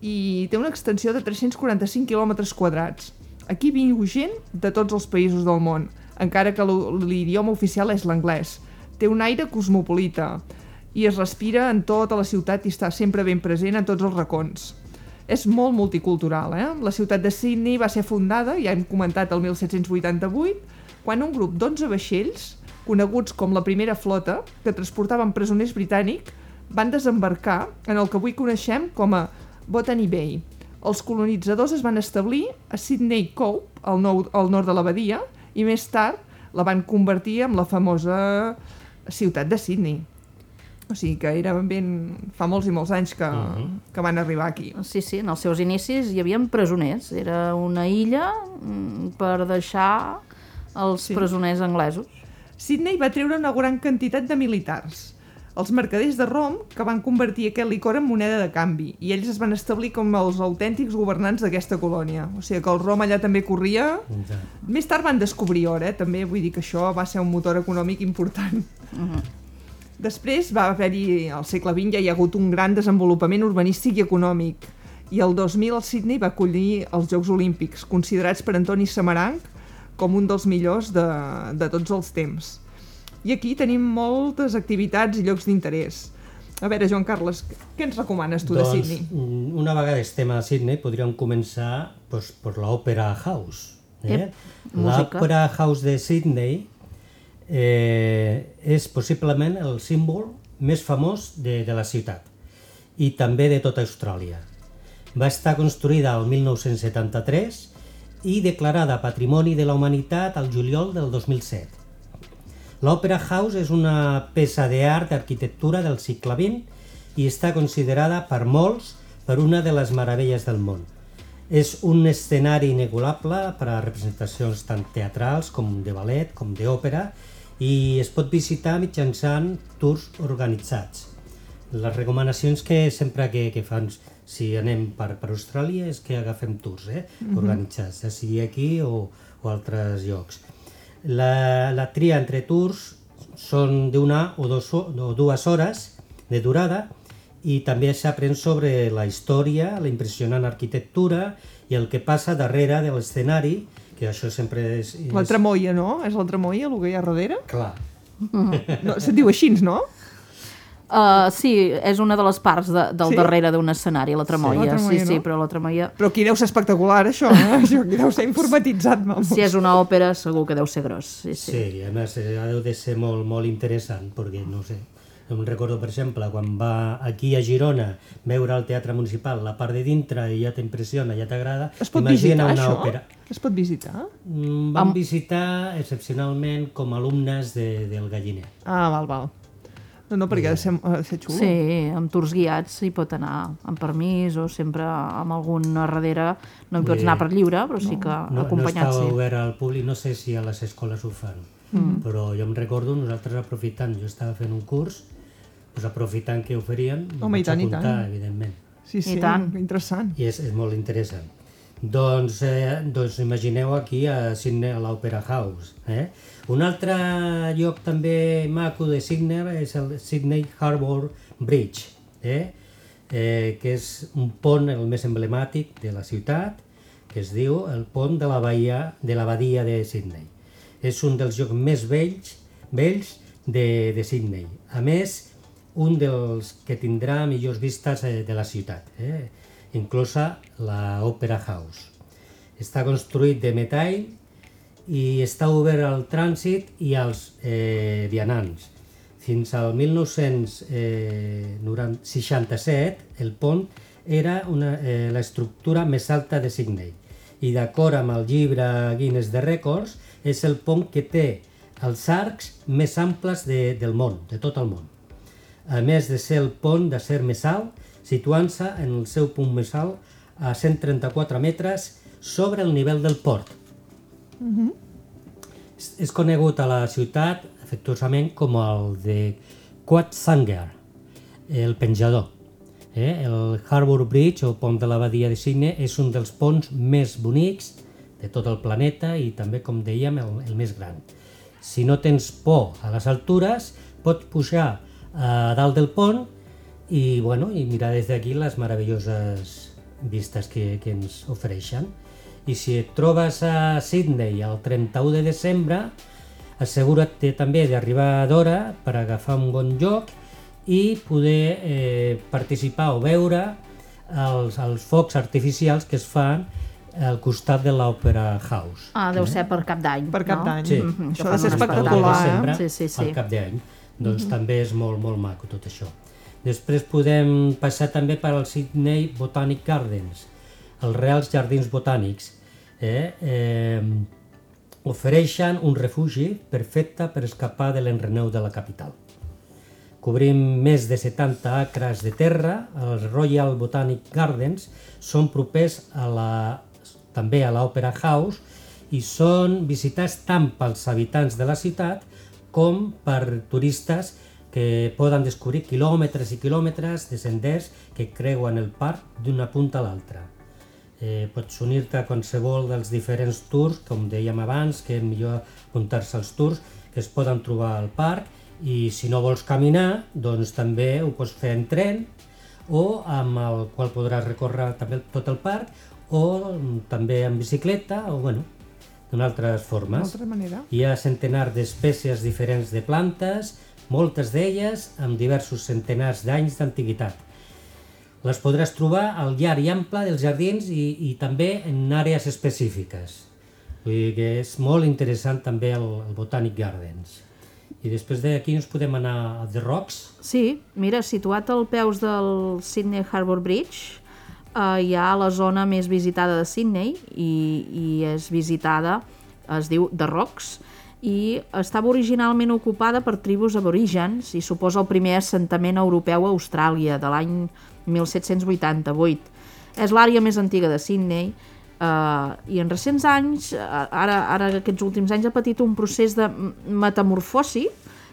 i té una extensió de 345 quilòmetres quadrats. Aquí viu gent de tots els països del món, encara que l'idioma oficial és l'anglès. Té un aire cosmopolita i es respira en tota la ciutat i està sempre ben present en tots els racons. És molt multicultural, eh? La ciutat de Sydney va ser fundada, ja hem comentat, el 1788, quan un grup d'11 vaixells, coneguts com la primera flota, que transportaven presoners britànics, van desembarcar en el que avui coneixem com a Botany Bay. Els colonitzadors es van establir a Sydney Cove, al, nou, al nord de la badia, i més tard la van convertir en la famosa ciutat de Sydney. O sigui que era ben... fa molts i molts anys que, Mhm. que van arribar aquí. Sí, sí, en els seus inicis hi havia presoners. Era una illa mm, per deixar els sí. presoners anglesos. Sydney va treure una gran quantitat de militars, els mercaders de rom que van convertir aquest licor en moneda de canvi i ells es van establir com els autèntics governants d'aquesta colònia. O sigui que el rom allà també corria. Ja. Més tard van descobrir or, eh? també vull dir que això va ser un motor econòmic important. Després va haver-hi, al segle XX ja hi ha hagut un gran desenvolupament urbanístic i econòmic i el 2000 el Sydney va acollir els Jocs Olímpics, considerats per Antoni Samaranc com un dels millors de, de tots els temps. I aquí tenim moltes activitats i llocs d'interès. A veure, Joan Carles, què ens recomanes tu de doncs, Sydney? mm, una vegada estem a Sydney, podríem començar pues, per l'Opera House. Eh? Ep, música. L'Opera House de Sydney eh, és possiblement el símbol més famós de, de la ciutat i també de tota Austràlia. Va estar construïda el 1973 i declarada Patrimoni de la Humanitat al juliol del 2007. L'Opera House és una peça d'art d'arquitectura del segle XX i està considerada per molts per una de les meravelles del món. És un escenari inegulable per a representacions tant teatrals com de ballet, com d'òpera, i es pot visitar mitjançant tours organitzats. Les recomanacions que sempre que, que fan si anem per, per Austràlia és que agafem tours eh, organitzats, ja sigui aquí o, o altres llocs. La, la tria entre tours són d'una o, dos, o dues hores de durada i també s'aprèn sobre la història, la impressionant arquitectura i el que passa darrere de l'escenari, que això sempre és... és... La tramoia, no? És la tramoia, el que hi ha darrere? Clar. No, se't diu així, no? Uh, sí, és una de les parts de, del Sí? darrere d'un escenari, la tremoia. La tremoia, sí, sí, no? però la tremoia... Però aquí deu ser espectacular, això, eh? Això aquí deu ser informatitzat, vamos. Si és una òpera, segur que deu ser gros. Sí, sí. Sí, i a més eh, ha de ser molt, molt interessant, perquè, no sé, em recordo, per exemple, quan va aquí a Girona veure al Teatre Municipal la part de dintre i ja t'impressiona, ja t'agrada, Es pot imagina visitar, una això? òpera. Es pot visitar? Mm, Vam visitar excepcionalment com a alumnes de, del Galliner. Ah, val, val. No, no, perquè ha de ser, ha de ser xulo. Sí, amb tours guiats hi pot anar amb permís o sempre amb algun a darrere. No hi pots anar per lliure, però sí que No, no acompanyat està sí. obert al públic, no sé si a les escoles ho fan, mm. però jo em recordo nosaltres aprofitant, jo estava fent un curs, doncs aprofitant que oferien, Home, i vaig tant, i apuntar, tant. evidentment. Sí, sí, tant. interessant. I és, és molt interessant. Doncs, eh, doncs imagineu aquí a Sydney, a l'Opera House. Eh? Un altre lloc també maco de Sydney és el Sydney Harbour Bridge, eh? Eh, que és un pont el més emblemàtic de la ciutat, que es diu el pont de la bahia de la badia de Sydney. És un dels llocs més vells, vells de, de Sydney. A més, un dels que tindrà millors vistes eh, de la ciutat, eh? Inclosa la Opera House. Està construït de metall i està obert al trànsit i als eh, vianants. Fins al 1967 el pont era una, eh, l'estructura més alta de Sydney i d'acord amb el llibre Guinness de Rècords és el pont que té els arcs més amples de, del món, de tot el món a més de ser el pont d'acer més alt, situant-se en el seu punt més alt a 134 metres sobre el nivell del port. és, és conegut a la ciutat afectuosament com el de Quad Sanger, el penjador. Eh? El Harbour Bridge, o pont de la badia de Sydney, és un dels ponts més bonics de tot el planeta i també, com dèiem, el, el més gran. Si no tens por a les altures, pots pujar a dalt del pont i, bueno, i mirar des d'aquí les meravelloses vistes que, que ens ofereixen. I si et trobes a Sydney el 31 de desembre, assegura't també d'arribar d'hora per agafar un bon lloc i poder eh, participar o veure els, els focs artificials que es fan al costat de l'Opera House. Ah, deu ser per cap d'any. Per cap no? d'any. Sí. Mhm, que Això ha de ser espectacular, eh? Sí, sí, sí. al cap d'any. Doncs també és molt, molt maco tot això. Després podem passar també per al Sydney Botanic Gardens, els Reals Jardins Botànics. Eh? Eh, ofereixen un refugi perfecte per escapar de l'enreneu de la capital. Cobrim més de 70 acres de terra, els Royal Botanic Gardens són propers a la, també a l'Opera House i són visitats tant pels habitants de la ciutat com per turistes que poden descobrir quilòmetres i quilòmetres de senders que creuen el parc d'una punta a l'altra. Eh, pots unir-te a qualsevol dels diferents tours, com dèiem abans, que és millor apuntar-se als tours que es poden trobar al parc i si no vols caminar, doncs també ho pots fer en tren o amb el qual podràs recórrer també tot el parc o també en bicicleta o bueno, d'una altres D'una formes. altra manera. Hi ha centenars d'espècies diferents de plantes, moltes d'elles amb diversos centenars d'anys d'antiguitat. Les podràs trobar al llarg i ample dels jardins i, i també en àrees específiques. Vull dir que és molt interessant també el, el Botanic Gardens. I després d'aquí ens podem anar a The Rocks. Sí, mira, situat al peus del Sydney Harbour Bridge, eh, hi ha la zona més visitada de Sydney i, i és visitada, es diu The Rocks, i estava originalment ocupada per tribus aborígens i suposa el primer assentament europeu a Austràlia de l'any 1788. És l'àrea més antiga de Sydney eh, i en recents anys, eh, ara, ara aquests últims anys, ha patit un procés de metamorfosi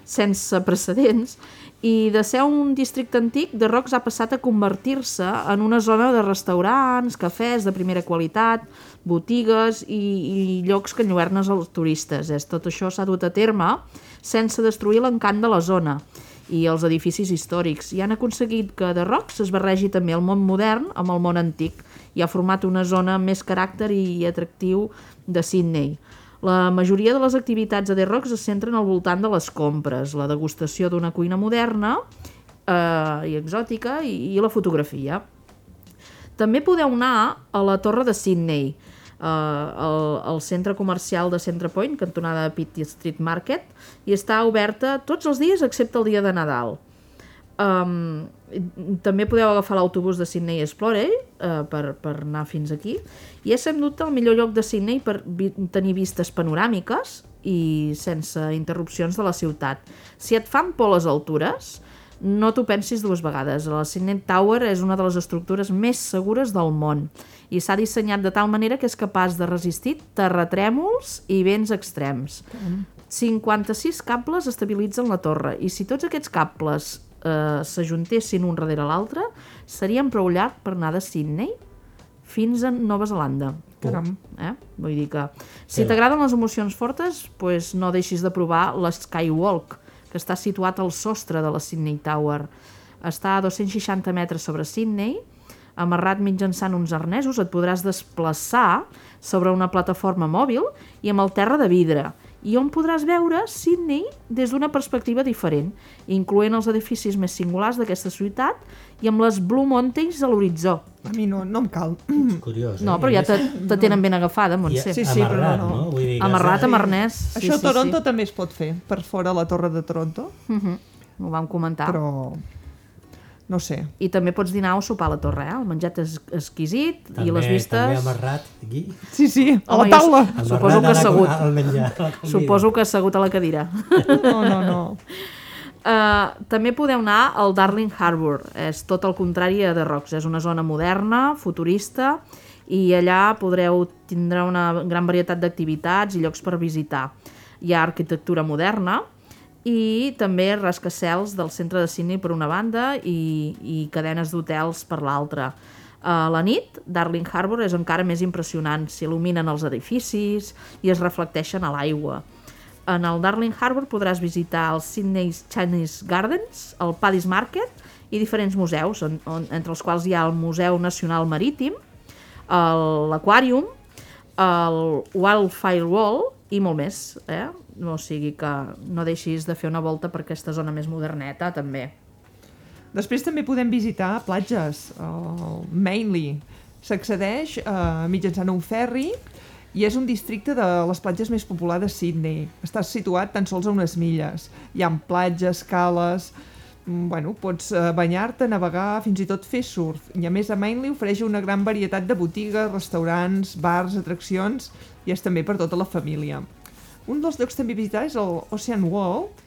sense precedents i de ser un districte antic, de Rocs ha passat a convertir-se en una zona de restaurants, cafès de primera qualitat, botigues i, i llocs que enlluernes als turistes. És, tot això s'ha dut a terme sense destruir l'encant de la zona i els edificis històrics i han aconseguit que de Rocs es barregi també el món modern amb el món antic i ha format una zona més caràcter i atractiu de Sydney. La majoria de les activitats a The Rocks es centren al voltant de les compres, la degustació d'una cuina moderna eh, i exòtica i, i la fotografia. També podeu anar a la Torre de Sydney, eh, al, al centre comercial de Centre Point, cantonada Pitt Street Market, i està oberta tots els dies excepte el dia de Nadal. Um, també podeu agafar l'autobús de Sydney Explorer uh, per, per anar fins aquí i és sens dubte el millor lloc de Sydney per vi tenir vistes panoràmiques i sense interrupcions de la ciutat. Si et fan por les altures, no t'ho pensis dues vegades. La Sydney Tower és una de les estructures més segures del món i s'ha dissenyat de tal manera que és capaç de resistir terratrèmols i vents extrems. 56 cables estabilitzen la torre i si tots aquests cables eh, s'ajuntessin un darrere l'altre, serien prou llarg per anar de Sydney fins a Nova Zelanda. Caram. Eh? Vull dir que si t'agraden les emocions fortes, pues no deixis de provar l'Skywalk, que està situat al sostre de la Sydney Tower. Està a 260 metres sobre Sydney, amarrat mitjançant uns arnesos, et podràs desplaçar sobre una plataforma mòbil i amb el terra de vidre, i on podràs veure Sydney des d'una perspectiva diferent, incloent els edificis més singulars d'aquesta ciutat i amb les Blue Mountains a l'horitzó. A mi no, no em cal. Curiós, No, eh? però I ja te, te tenen ben agafada, Montse. Sí, sí, però amarrat, no, no. Vull dir Amarrat has- amb arnès. Això a sí, Toronto sí, també es pot fer, per fora la Torre de Toronto, sí. Uh -huh. Ho vam comentar. però no sé. I també pots dinar o sopar a la torre, eh? El menjat és exquisit També, i les vistes... També amarrat aquí. Sí, sí, a Home, la taula. Amarrat Suposo que assegut. Al menjar. Suposo que assegut a la cadira. No, no, no. Uh, també podeu anar al Darling Harbour. És tot el contrari a The Rocks. És una zona moderna, futurista, i allà podreu tindrà una gran varietat d'activitats i llocs per visitar. Hi ha arquitectura moderna i també rascacels del centre de Sydney per una banda i, i cadenes d'hotels per l'altra. A la nit, Darling Harbour és encara més impressionant. S'il·luminen els edificis i es reflecteixen a l'aigua. En el Darling Harbour podràs visitar els Sydney's Chinese Gardens, el Paddy's Market i diferents museus, on, on, entre els quals hi ha el Museu Nacional Marítim, l'Aquàrium, el Wildfire Wall i molt més. Eh? O sigui que no deixis de fer una volta per aquesta zona més moderneta, també. Després també podem visitar platges, el Mainly. S'accedeix eh, mitjançant un ferri i és un districte de les platges més populars de Sydney. Està situat tan sols a unes milles. Hi ha platges, cales... mm, Bueno, pots eh, banyar-te, navegar, fins i tot fer surf. I a més a Mainly ofereix una gran varietat de botigues, restaurants, bars, atraccions i és també per tota la família. Un dels llocs també visitar és el Ocean World,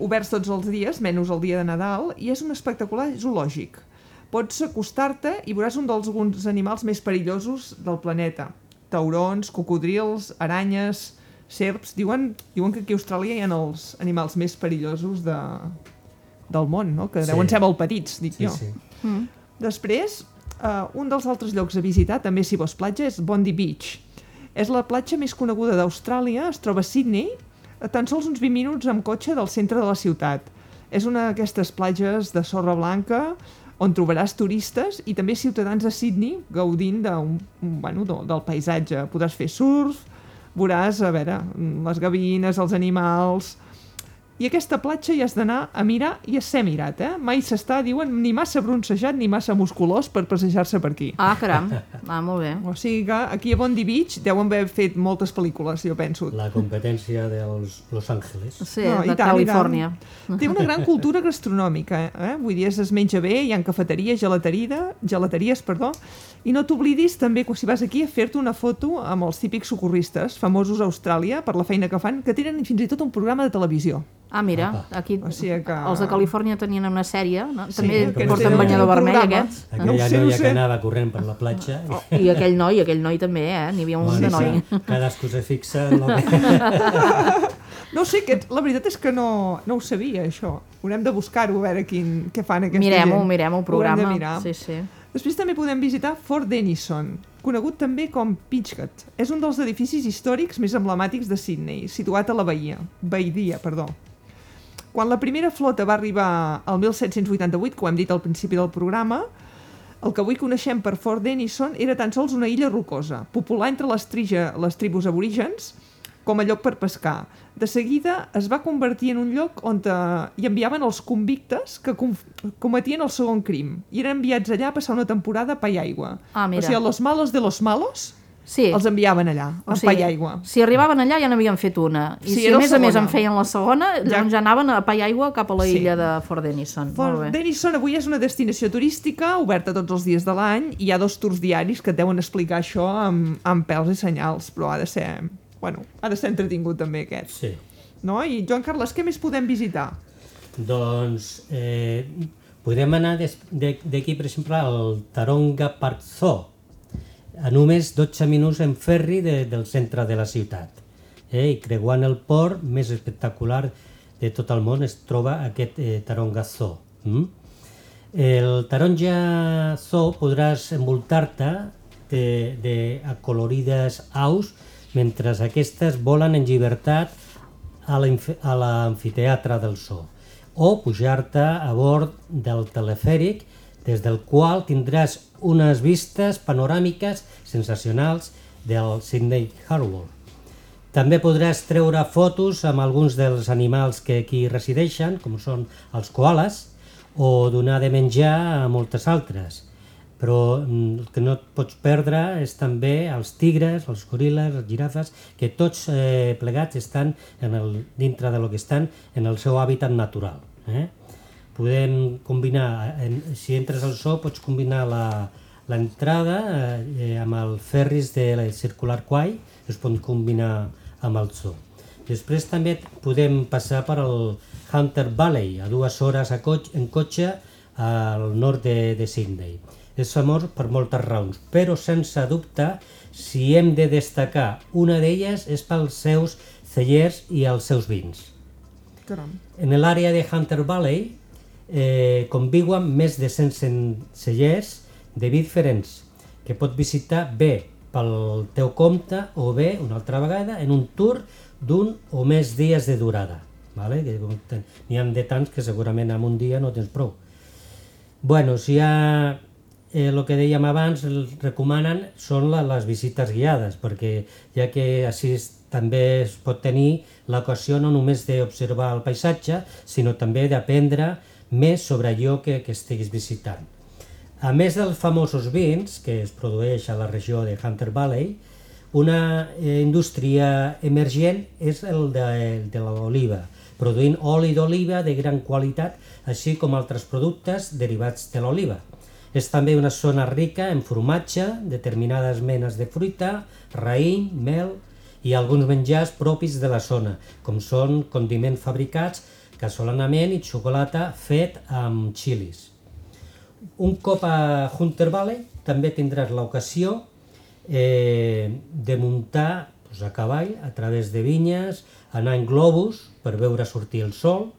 oberts tots els dies, menys el dia de Nadal, i és un espectacular zoològic. Pots acostar-te i veuràs un dels alguns animals més perillosos del planeta. Taurons, cocodrils, aranyes, serps... Diuen, diuen que aquí a Austràlia hi ha els animals més perillosos de, del món, no? Que Sí. deuen ser molt petits, dic Sí, jo. sí. Després, uh, un dels altres llocs a visitar, també si vols platja, és Bondi Beach. És la platja més coneguda d'Austràlia, es troba a Sydney, a tan sols uns 20 minuts amb cotxe del centre de la ciutat. És una d'aquestes platges de sorra blanca on trobaràs turistes i també ciutadans de Sydney gaudint de un, bueno, de, del paisatge. Podràs fer surf, veuràs, a veure, les gavines, els animals... I aquesta platja hi has d'anar a mirar i a ser mirat, eh? Mai s'està, diuen, ni massa broncejat ni massa musculós per passejar-se per aquí. Ah, caram. Ah, molt bé. O sigui que aquí a Bondi Beach deuen haver fet moltes pel·lícules, jo penso. La competència dels Los Angeles. Sí, No, i de tant, i. Califòrnia. Té una gran cultura gastronòmica, eh? Vull dir, es es menja bé, hi ha cafeteries, gelateria, gelateries, perdó, i no t'oblidis també, quan si vas aquí, a fer-te una foto amb els típics socorristes, famosos a Austràlia, per la feina que fan, que tenen fins i tot un programa de televisió. Ah, mira, Apa. aquí O sigui que- els de Califòrnia tenien una sèrie, no? també aquests porten banyador vermell aquests. Ho Aquella sé, no ho noia sé. que anava corrent per la platja. Oh, I aquell noi, aquell noi també, eh? N'hi havia un de Bueno, noi. sí, Cadascú se fixa en que... No ho sé, que, la veritat és que no, no ho sabia, això. Haurem de buscar-ho, a veure quin, què fan aquesta Mirem-ho, gent. mirem el Ho haurem programa. de mirar. Sí, sí. Després també podem visitar Fort Denison, conegut també com Pitchcut. És un dels edificis històrics més emblemàtics de Sydney, situat a la Bahia. Baidia, perdó. Quan la primera flota va arribar al 1788, que ho hem dit al principi del programa, el que avui coneixem per Fort Denison era tan sols una illa rocosa, popular entre les, trija, les tribus aborígens, com a lloc per pescar. De seguida es va convertir en un lloc on eh, hi enviaven els convictes que com cometien el segon crim i eren enviats allà a passar una temporada a pa i aigua. Ah, mira. O sigui, los malos de los malos Sí. els enviaven allà, a pa i aigua. Si arribaven allà ja n'havien fet una. I Sí, si a més a més en feien la segona, Ja- doncs ja anaven a pa i aigua cap a la Sí. illa de Fort Denison. Molt Fort bé. Denison avui és una destinació turística oberta tots els dies de l'any i hi ha dos tours diaris que et deuen explicar això amb, amb pèls i senyals, però ha de ser, bueno, ha de ser entretingut també aquest. Sí. No? I Joan Carles, què més podem visitar? Doncs eh, podem anar d'aquí, per exemple, al Taronga Park Zoo, a només 12 minuts en ferri de, del centre de la ciutat. Eh? I creuant el port més espectacular de tot el món es troba aquest eh, Taronga Zoo. Mm? El Taronga Zoo podràs envoltar-te de, de acolorides aus mentre aquestes volen en llibertat a l'amf- a l'amfiteatre del zoo o pujar-te a bord del telefèric des del qual tindràs unes vistes panoràmiques sensacionals del Sydney Harbour. També podràs treure fotos amb alguns dels animals que aquí resideixen, com són els koalas, o donar de menjar a moltes altres. Però mm, el que no et pots perdre és també els tigres, els goril·les, les girafes, que tots eh, plegats estan en el, dintre de lo que estan en el seu hàbitat natural. Eh? Podem combinar, en, si entres al zoo pots combinar l'entrada eh, amb el ferris de la Circular Quay, es pot combinar amb el zoo. Després també podem passar per al Hunter Valley, a dues hores a cotxe, en cotxe al nord de, de Sydney. És famós per moltes raons, però sense dubte, si hem de destacar una d'elles és pels seus cellers i els seus vins. Caram. En l'àrea de Hunter Valley eh, conviuen més de 100 cellers de vi diferents que pot visitar bé pel teu compte o bé, una altra vegada, en un tour d'un o més dies de durada. Vale? N'hi ha de tants que segurament en un dia no tens prou. Bueno, si hi ha eh, que dèiem abans, recomanen són la, les visites guiades, perquè ja que així es- també es pot tenir l'ocasió no només d'observar el paisatge, sinó també d'aprendre més sobre allò que, que estiguis visitant. A més dels famosos vins que es produeix a la regió de Hunter Valley, una eh, indústria emergent és el de, de l'oliva, produint oli d'oliva de gran qualitat, així com altres productes derivats de l'oliva. És també una zona rica en formatge, determinades menes de fruita, raïm, mel i alguns menjars propis de la zona, com són condiments fabricats casolanament i xocolata fet amb xilis. Un cop a Hunter Valley també tindràs l'ocasió eh, de muntar doncs, a cavall a través de vinyes, anar en globus per veure sortir el sol,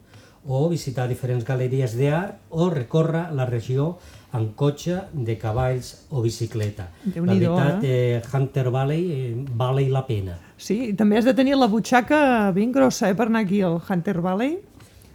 o visitar diferents galeries d'art o recórrer la regió en cotxe de cavalls o bicicleta. La veritat, eh? Hunter Valley eh, vale la pena. Sí, i també has de tenir la butxaca ben grossa eh, per anar aquí al Hunter Valley.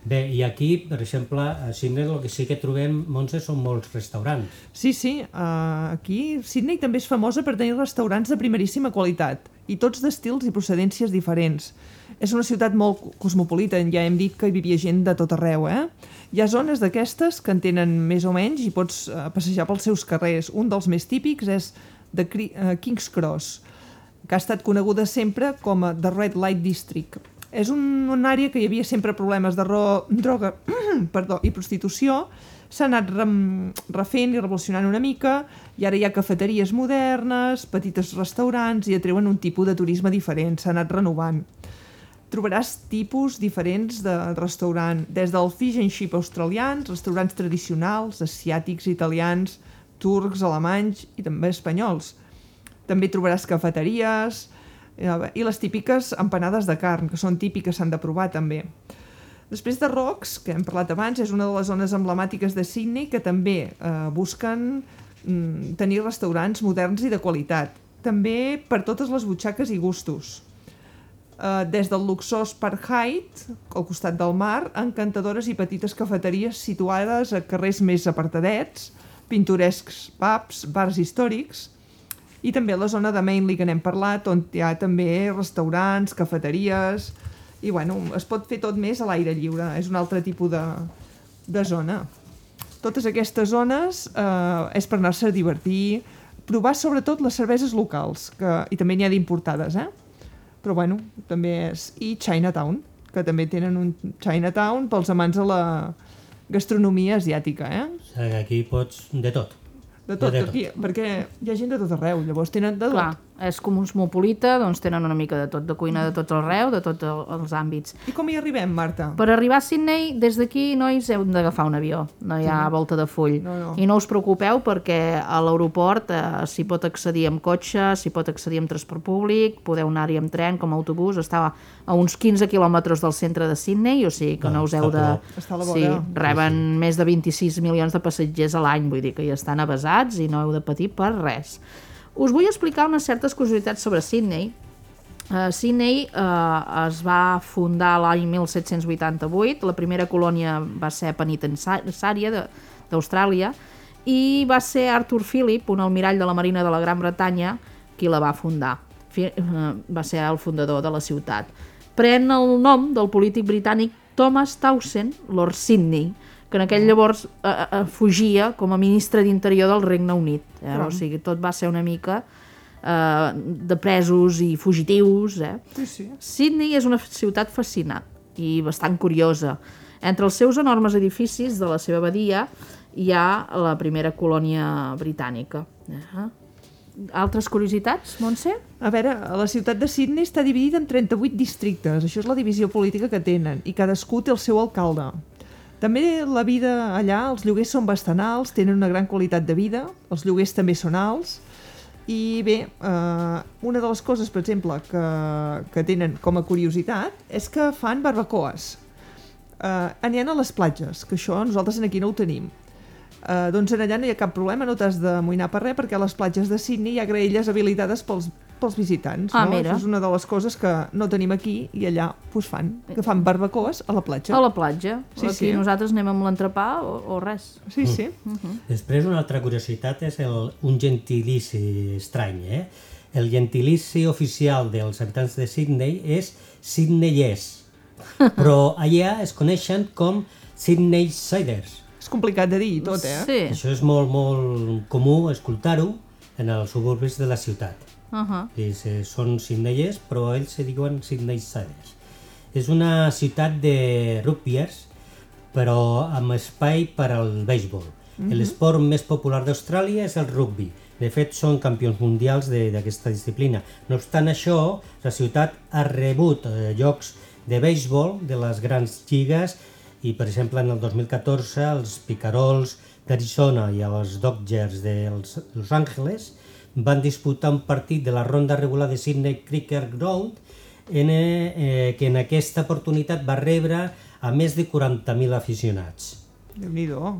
Bé, i aquí, per exemple, a Sydney el que sí que trobem, Montse, són molts restaurants. Sí, sí, uh, aquí Sydney també és famosa per tenir restaurants de primeríssima qualitat i tots d'estils i procedències diferents. És una ciutat molt cosmopolita, ja hem dit que hi vivia gent de tot arreu, eh? Hi ha zones d'aquestes que en tenen més o menys i pots uh, passejar pels seus carrers. Un dels més típics és de uh, King's Cross, que ha estat coneguda sempre com a The Red Light District. És un, una àrea que hi havia sempre problemes de ro droga perdó, i prostitució, s'ha anat refent i revolucionant una mica, i ara hi ha cafeteries modernes, petites restaurants, i atreuen un tipus de turisme diferent, s'ha anat renovant. Trobaràs tipus diferents de restaurant, des del fish and chip australians, restaurants tradicionals, asiàtics, italians, turcs, alemanys i també espanyols. També trobaràs cafeteries eh, i les típiques empanades de carn, que són típiques, s'han de provar també. Després de Rocks, que hem parlat abans, és una de les zones emblemàtiques de Sydney que també eh, busquen mm, tenir restaurants moderns i de qualitat. També per totes les butxaques i gustos. Eh, des del luxós Park Height, al costat del mar, encantadores i petites cafeteries situades a carrers més apartadets, pintorescs pubs, bars històrics, I també la zona de Mainly que n'hem parlat, on hi ha també restaurants, cafeteries... I bueno, es pot fer tot més a l'aire lliure, és un altre tipus de, de zona. Totes aquestes zones eh, és per anar-se a divertir, provar sobretot les cerveses locals, que, i també n'hi ha d'importades, eh? Però bueno, també és... I Chinatown, que també tenen un Chinatown pels amants de la gastronomia asiàtica, eh? O sigui, aquí pots de tot. De tot, De tot. aquí, perquè hi ha gent de tot arreu, llavors tenen de tot. Clar, és com un cosmopolita, doncs tenen una mica de tot, de cuina de tot arreu, de tots el- els àmbits. I com hi arribem, Marta? Per arribar a Sydney, des d'aquí, nois, heu d'agafar un avió. No hi ha volta de full. No, no. I no us preocupeu perquè a l'aeroport eh, s'hi pot accedir amb cotxe, s'hi pot accedir amb transport públic, podeu anar-hi amb tren, com a autobús. Està a uns 15 quilòmetres del centre de Sydney, o sigui que Ah, no us heu de... Està a la Sí, reben més de 26 milions de passatgers a l'any, vull dir que ja estan avasats i no heu de patir per res. Us vull explicar unes certes curiositats sobre Sydney. Uh, Sydney uh, es va fundar l'any 1788, la primera colònia va ser penitenciària d'Austràlia i va ser Arthur Phillip, un almirall de la Marina de la Gran Bretanya, qui la va fundar. Fi, uh, va ser el fundador de la ciutat. Pren el nom del polític britànic Thomas Townsend, Lord Sydney, que en aquell llavors eh, eh, fugia com a ministre d'Interior del Regne Unit. Eh? O sigui, tot va ser una mica eh, de presos i fugitius. Eh? Sí, sí. Sydney és una ciutat fascinant i bastant curiosa. Entre els seus enormes edificis de la seva abadia hi ha la primera colònia britànica. Eh? Altres curiositats, Montse? A veure, la ciutat de Sydney està dividida en 38 districtes, això és la divisió política que tenen, i cadascú té el seu alcalde. També la vida allà, els lloguers són bastant alts, tenen una gran qualitat de vida, els lloguers també són alts, i bé, eh, una de les coses, per exemple, que, que tenen com a curiositat és que fan barbacoes. Eh, ha a les platges, que això nosaltres aquí no ho tenim. Uh, doncs en allà no hi ha cap problema, no t'has d'amoïnar per res, perquè a les platges de Sydney hi ha graelles habilitades pels, pels visitants. Ah, no? mira. Això és una de les coses que no tenim aquí i allà pues, fan, que fan barbacoes a la platja. A la platja. Sí, Aquí sí. nosaltres anem amb l'entrepà o, o res. Sí, sí. Després, una altra curiositat és el, un gentilici estrany. Eh? El gentilici oficial dels habitants de Sydney és Sydneyers, però allà es coneixen com Sydneysiders. És complicat de dir tot, eh? Sí. Això és molt, molt comú escoltar-ho en els suburbis de la ciutat. Uh -huh. Eh, són Sydneyers, però ells se diuen Sydneysiders. És una ciutat de rugbyers, però amb espai per al béisbol. L'esport més popular d'Austràlia és el rugby. De fet, són campions mundials de- d'aquesta disciplina. No obstant això, la ciutat ha rebut eh, llocs de béisbol de les grans lligues i, per exemple, en el 2014 els Picarols d'Arizona i els Dodgers de Los Angeles van disputar un partit de la ronda regular de Sydney Cricket Ground en, eh, que en aquesta oportunitat va rebre a més de 40.000 aficionats. Déu-n'hi-do.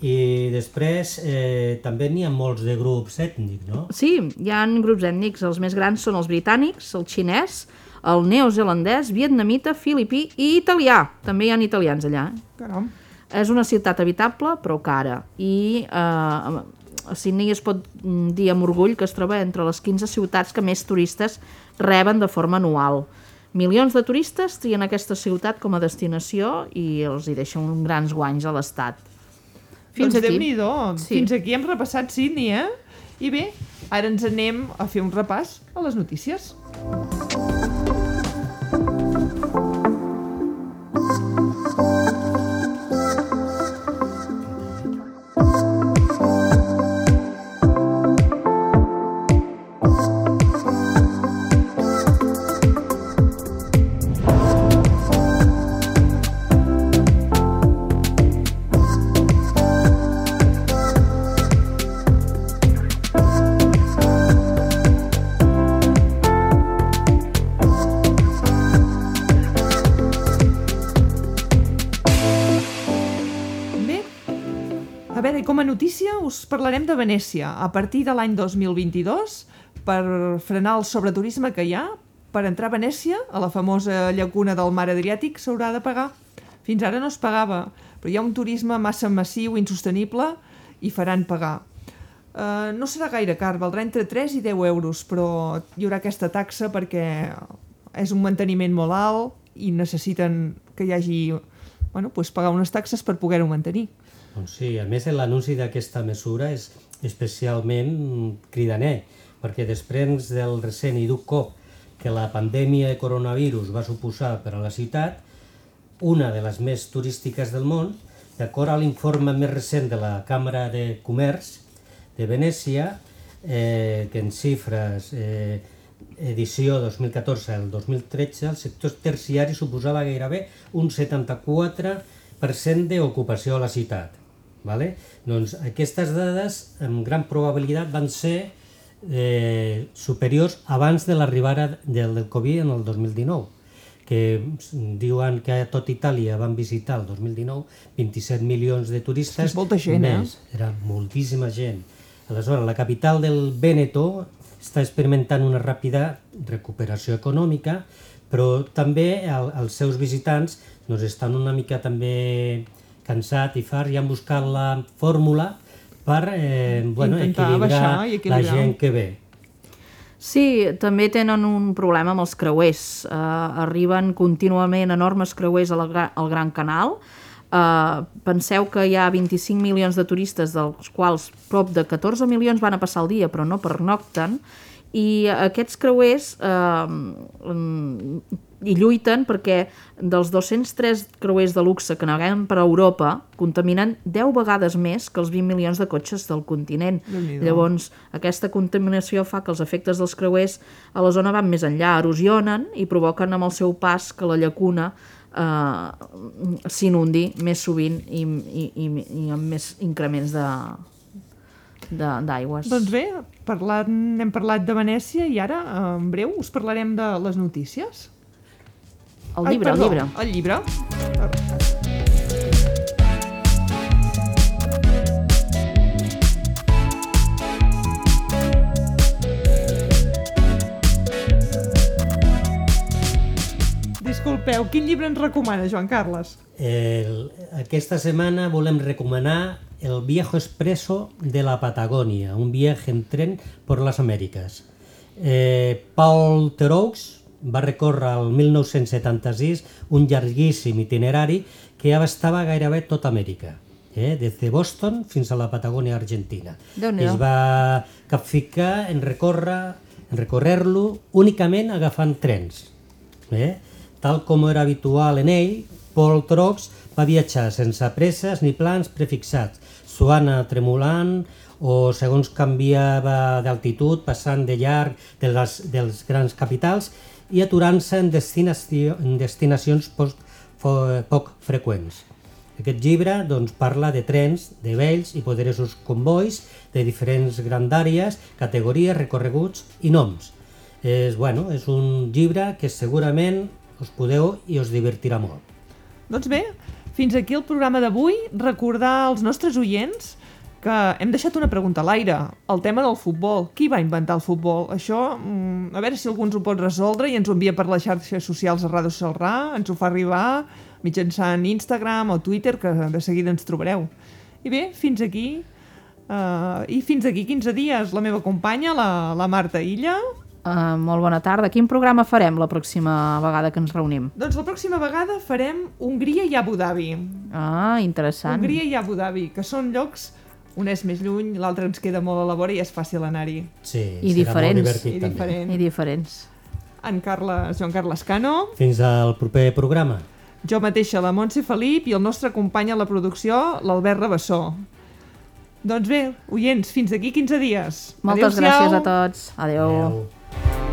I després eh, també n'hi ha molts de grups ètnics, no? Sí, hi ha grups ètnics. Els més grans són els britànics, el xinès, el neozelandès, vietnamita, filipí i italià. També hi ha italians allà. eh? Caram. És una ciutat habitable, però cara. I eh, Sydney es pot mm, dir amb orgull que es troba entre les 15 ciutats que més turistes reben de forma anual. Milions de turistes trien aquesta ciutat com a destinació i els hi deixen grans guanys a l'Estat. Fins doncs aquí. Déu-n'hi-do. Sí. Fins aquí hem repassat Sydney, eh? I bé, ara ens anem a fer un repàs a les notícies. Bé, parlarem de Venècia. A partir de l'any 2022, per frenar el sobreturisme que hi ha, per entrar a Venècia, a la famosa llacuna del mar Adriàtic, s'haurà de pagar. Fins ara no es pagava, però hi ha un turisme massa massiu, insostenible, i faran pagar. Uh, no serà gaire car, valdrà entre 3 i 10 euros, però hi haurà aquesta taxa perquè és un manteniment molt alt i necessiten que hi hagi bueno, pues pagar unes taxes per poder-ho mantenir. Doncs sí, a més l'anunci d'aquesta mesura és especialment cridaner, perquè després del recent i dur cop que la pandèmia de coronavirus va suposar per a la ciutat, una de les més turístiques del món, d'acord a l'informe més recent de la Càmera de Comerç de Venècia, eh, que en xifres eh, edició 2014 al 2013, el sector terciari suposava gairebé un 74% d'ocupació a la ciutat. Vale? Doncs aquestes dades amb gran probabilitat van ser eh, superiors abans de l'arribada del, Covid en el 2019 que diuen que a tot Itàlia van visitar el 2019 27 milions de turistes. És molta gent, eh? més. Era moltíssima gent. Aleshores, la capital del Vèneto està experimentant una ràpida recuperació econòmica, però també el, els seus visitants doncs, estan una mica també cansats i farts i han buscat la fórmula per eh, bueno, Intentar equilibrar, baixar i equilibrar. la gent que ve. Sí, també tenen un problema amb els creuers. Uh, arriben contínuament enormes creuers al, al Gran Canal. Uh, penseu que hi ha 25 milions de turistes, dels quals prop de 14 milions van a passar el dia, però no pernocten, i aquests creuers uh, hi lluiten perquè dels 203 creuers de luxe que naveguen per Europa contaminen 10 vegades més que els 20 milions de cotxes del continent. Llavors, aquesta contaminació fa que els efectes dels creuers a la zona van més enllà, erosionen i provoquen amb el seu pas que la llacuna eh, s'inundi més sovint i, i, i, i amb més increments de d'aigües. Doncs bé, parlat, hem parlat de Venècia i ara, en breu, us parlarem de les notícies. El llibre, Ai, el perdó, llibre. El llibre. Disculpeu, quin llibre ens recomana, Joan Carles? El, aquesta setmana volem recomanar El viejo expreso de la Patagonia, un viaje en tren por las Américas. Eh, Paul Theroux va recórrer el 1976 un llarguíssim itinerari que abastava gairebé tota Amèrica, eh? des de Boston fins a la Patagònia argentina. Es va capficar en recórrer en recórrer-lo únicament agafant trens. Eh? Tal com era habitual en ell, Paul Trox va viatjar sense presses ni plans prefixats, suant tremolant o segons canviava d'altitud, passant de llarg de les, dels grans capitals i aturant-se en, destinació, en destinacions poc, poc freqüents. Aquest llibre doncs, parla de trens, de vells i poderosos convois de diferents grandàries, categories, recorreguts i noms. És, bueno, és un llibre que segurament us podeu i us divertirà molt. Doncs bé, fins aquí el programa d'avui. Recordar als nostres oients que hem deixat una pregunta a l'aire, el tema del futbol. Qui va inventar el futbol? Això, mm, a veure si algú ens ho pot resoldre i ens ho envia per les xarxes socials de Ràdio Salrà, ens ho fa arribar mitjançant Instagram o Twitter, que de seguida ens trobareu. I bé, fins aquí... Uh, I fins aquí 15 dies, la meva companya, la, la Marta Illa. Uh, molt bona tarda. Quin programa farem la pròxima vegada que ens reunim? Doncs la pròxima vegada farem Hongria i Abu Dhabi. Ah, interessant. Hongria i Abu Dhabi, que són llocs un és més lluny, l'altre ens queda molt a la vora i és fàcil anar-hi. Sí, I diferents. molt divertit I també. diferent. I diferents. En Carles, Joan Carles Cano, Fins al proper programa. jo mateixa, la Montse Felip i el nostre company a la producció, l'Albert Rabassó. Doncs bé, oients, fins d'aquí 15 dies. Moltes Adéu-siau. gràcies a tots. Adeu. Adeu.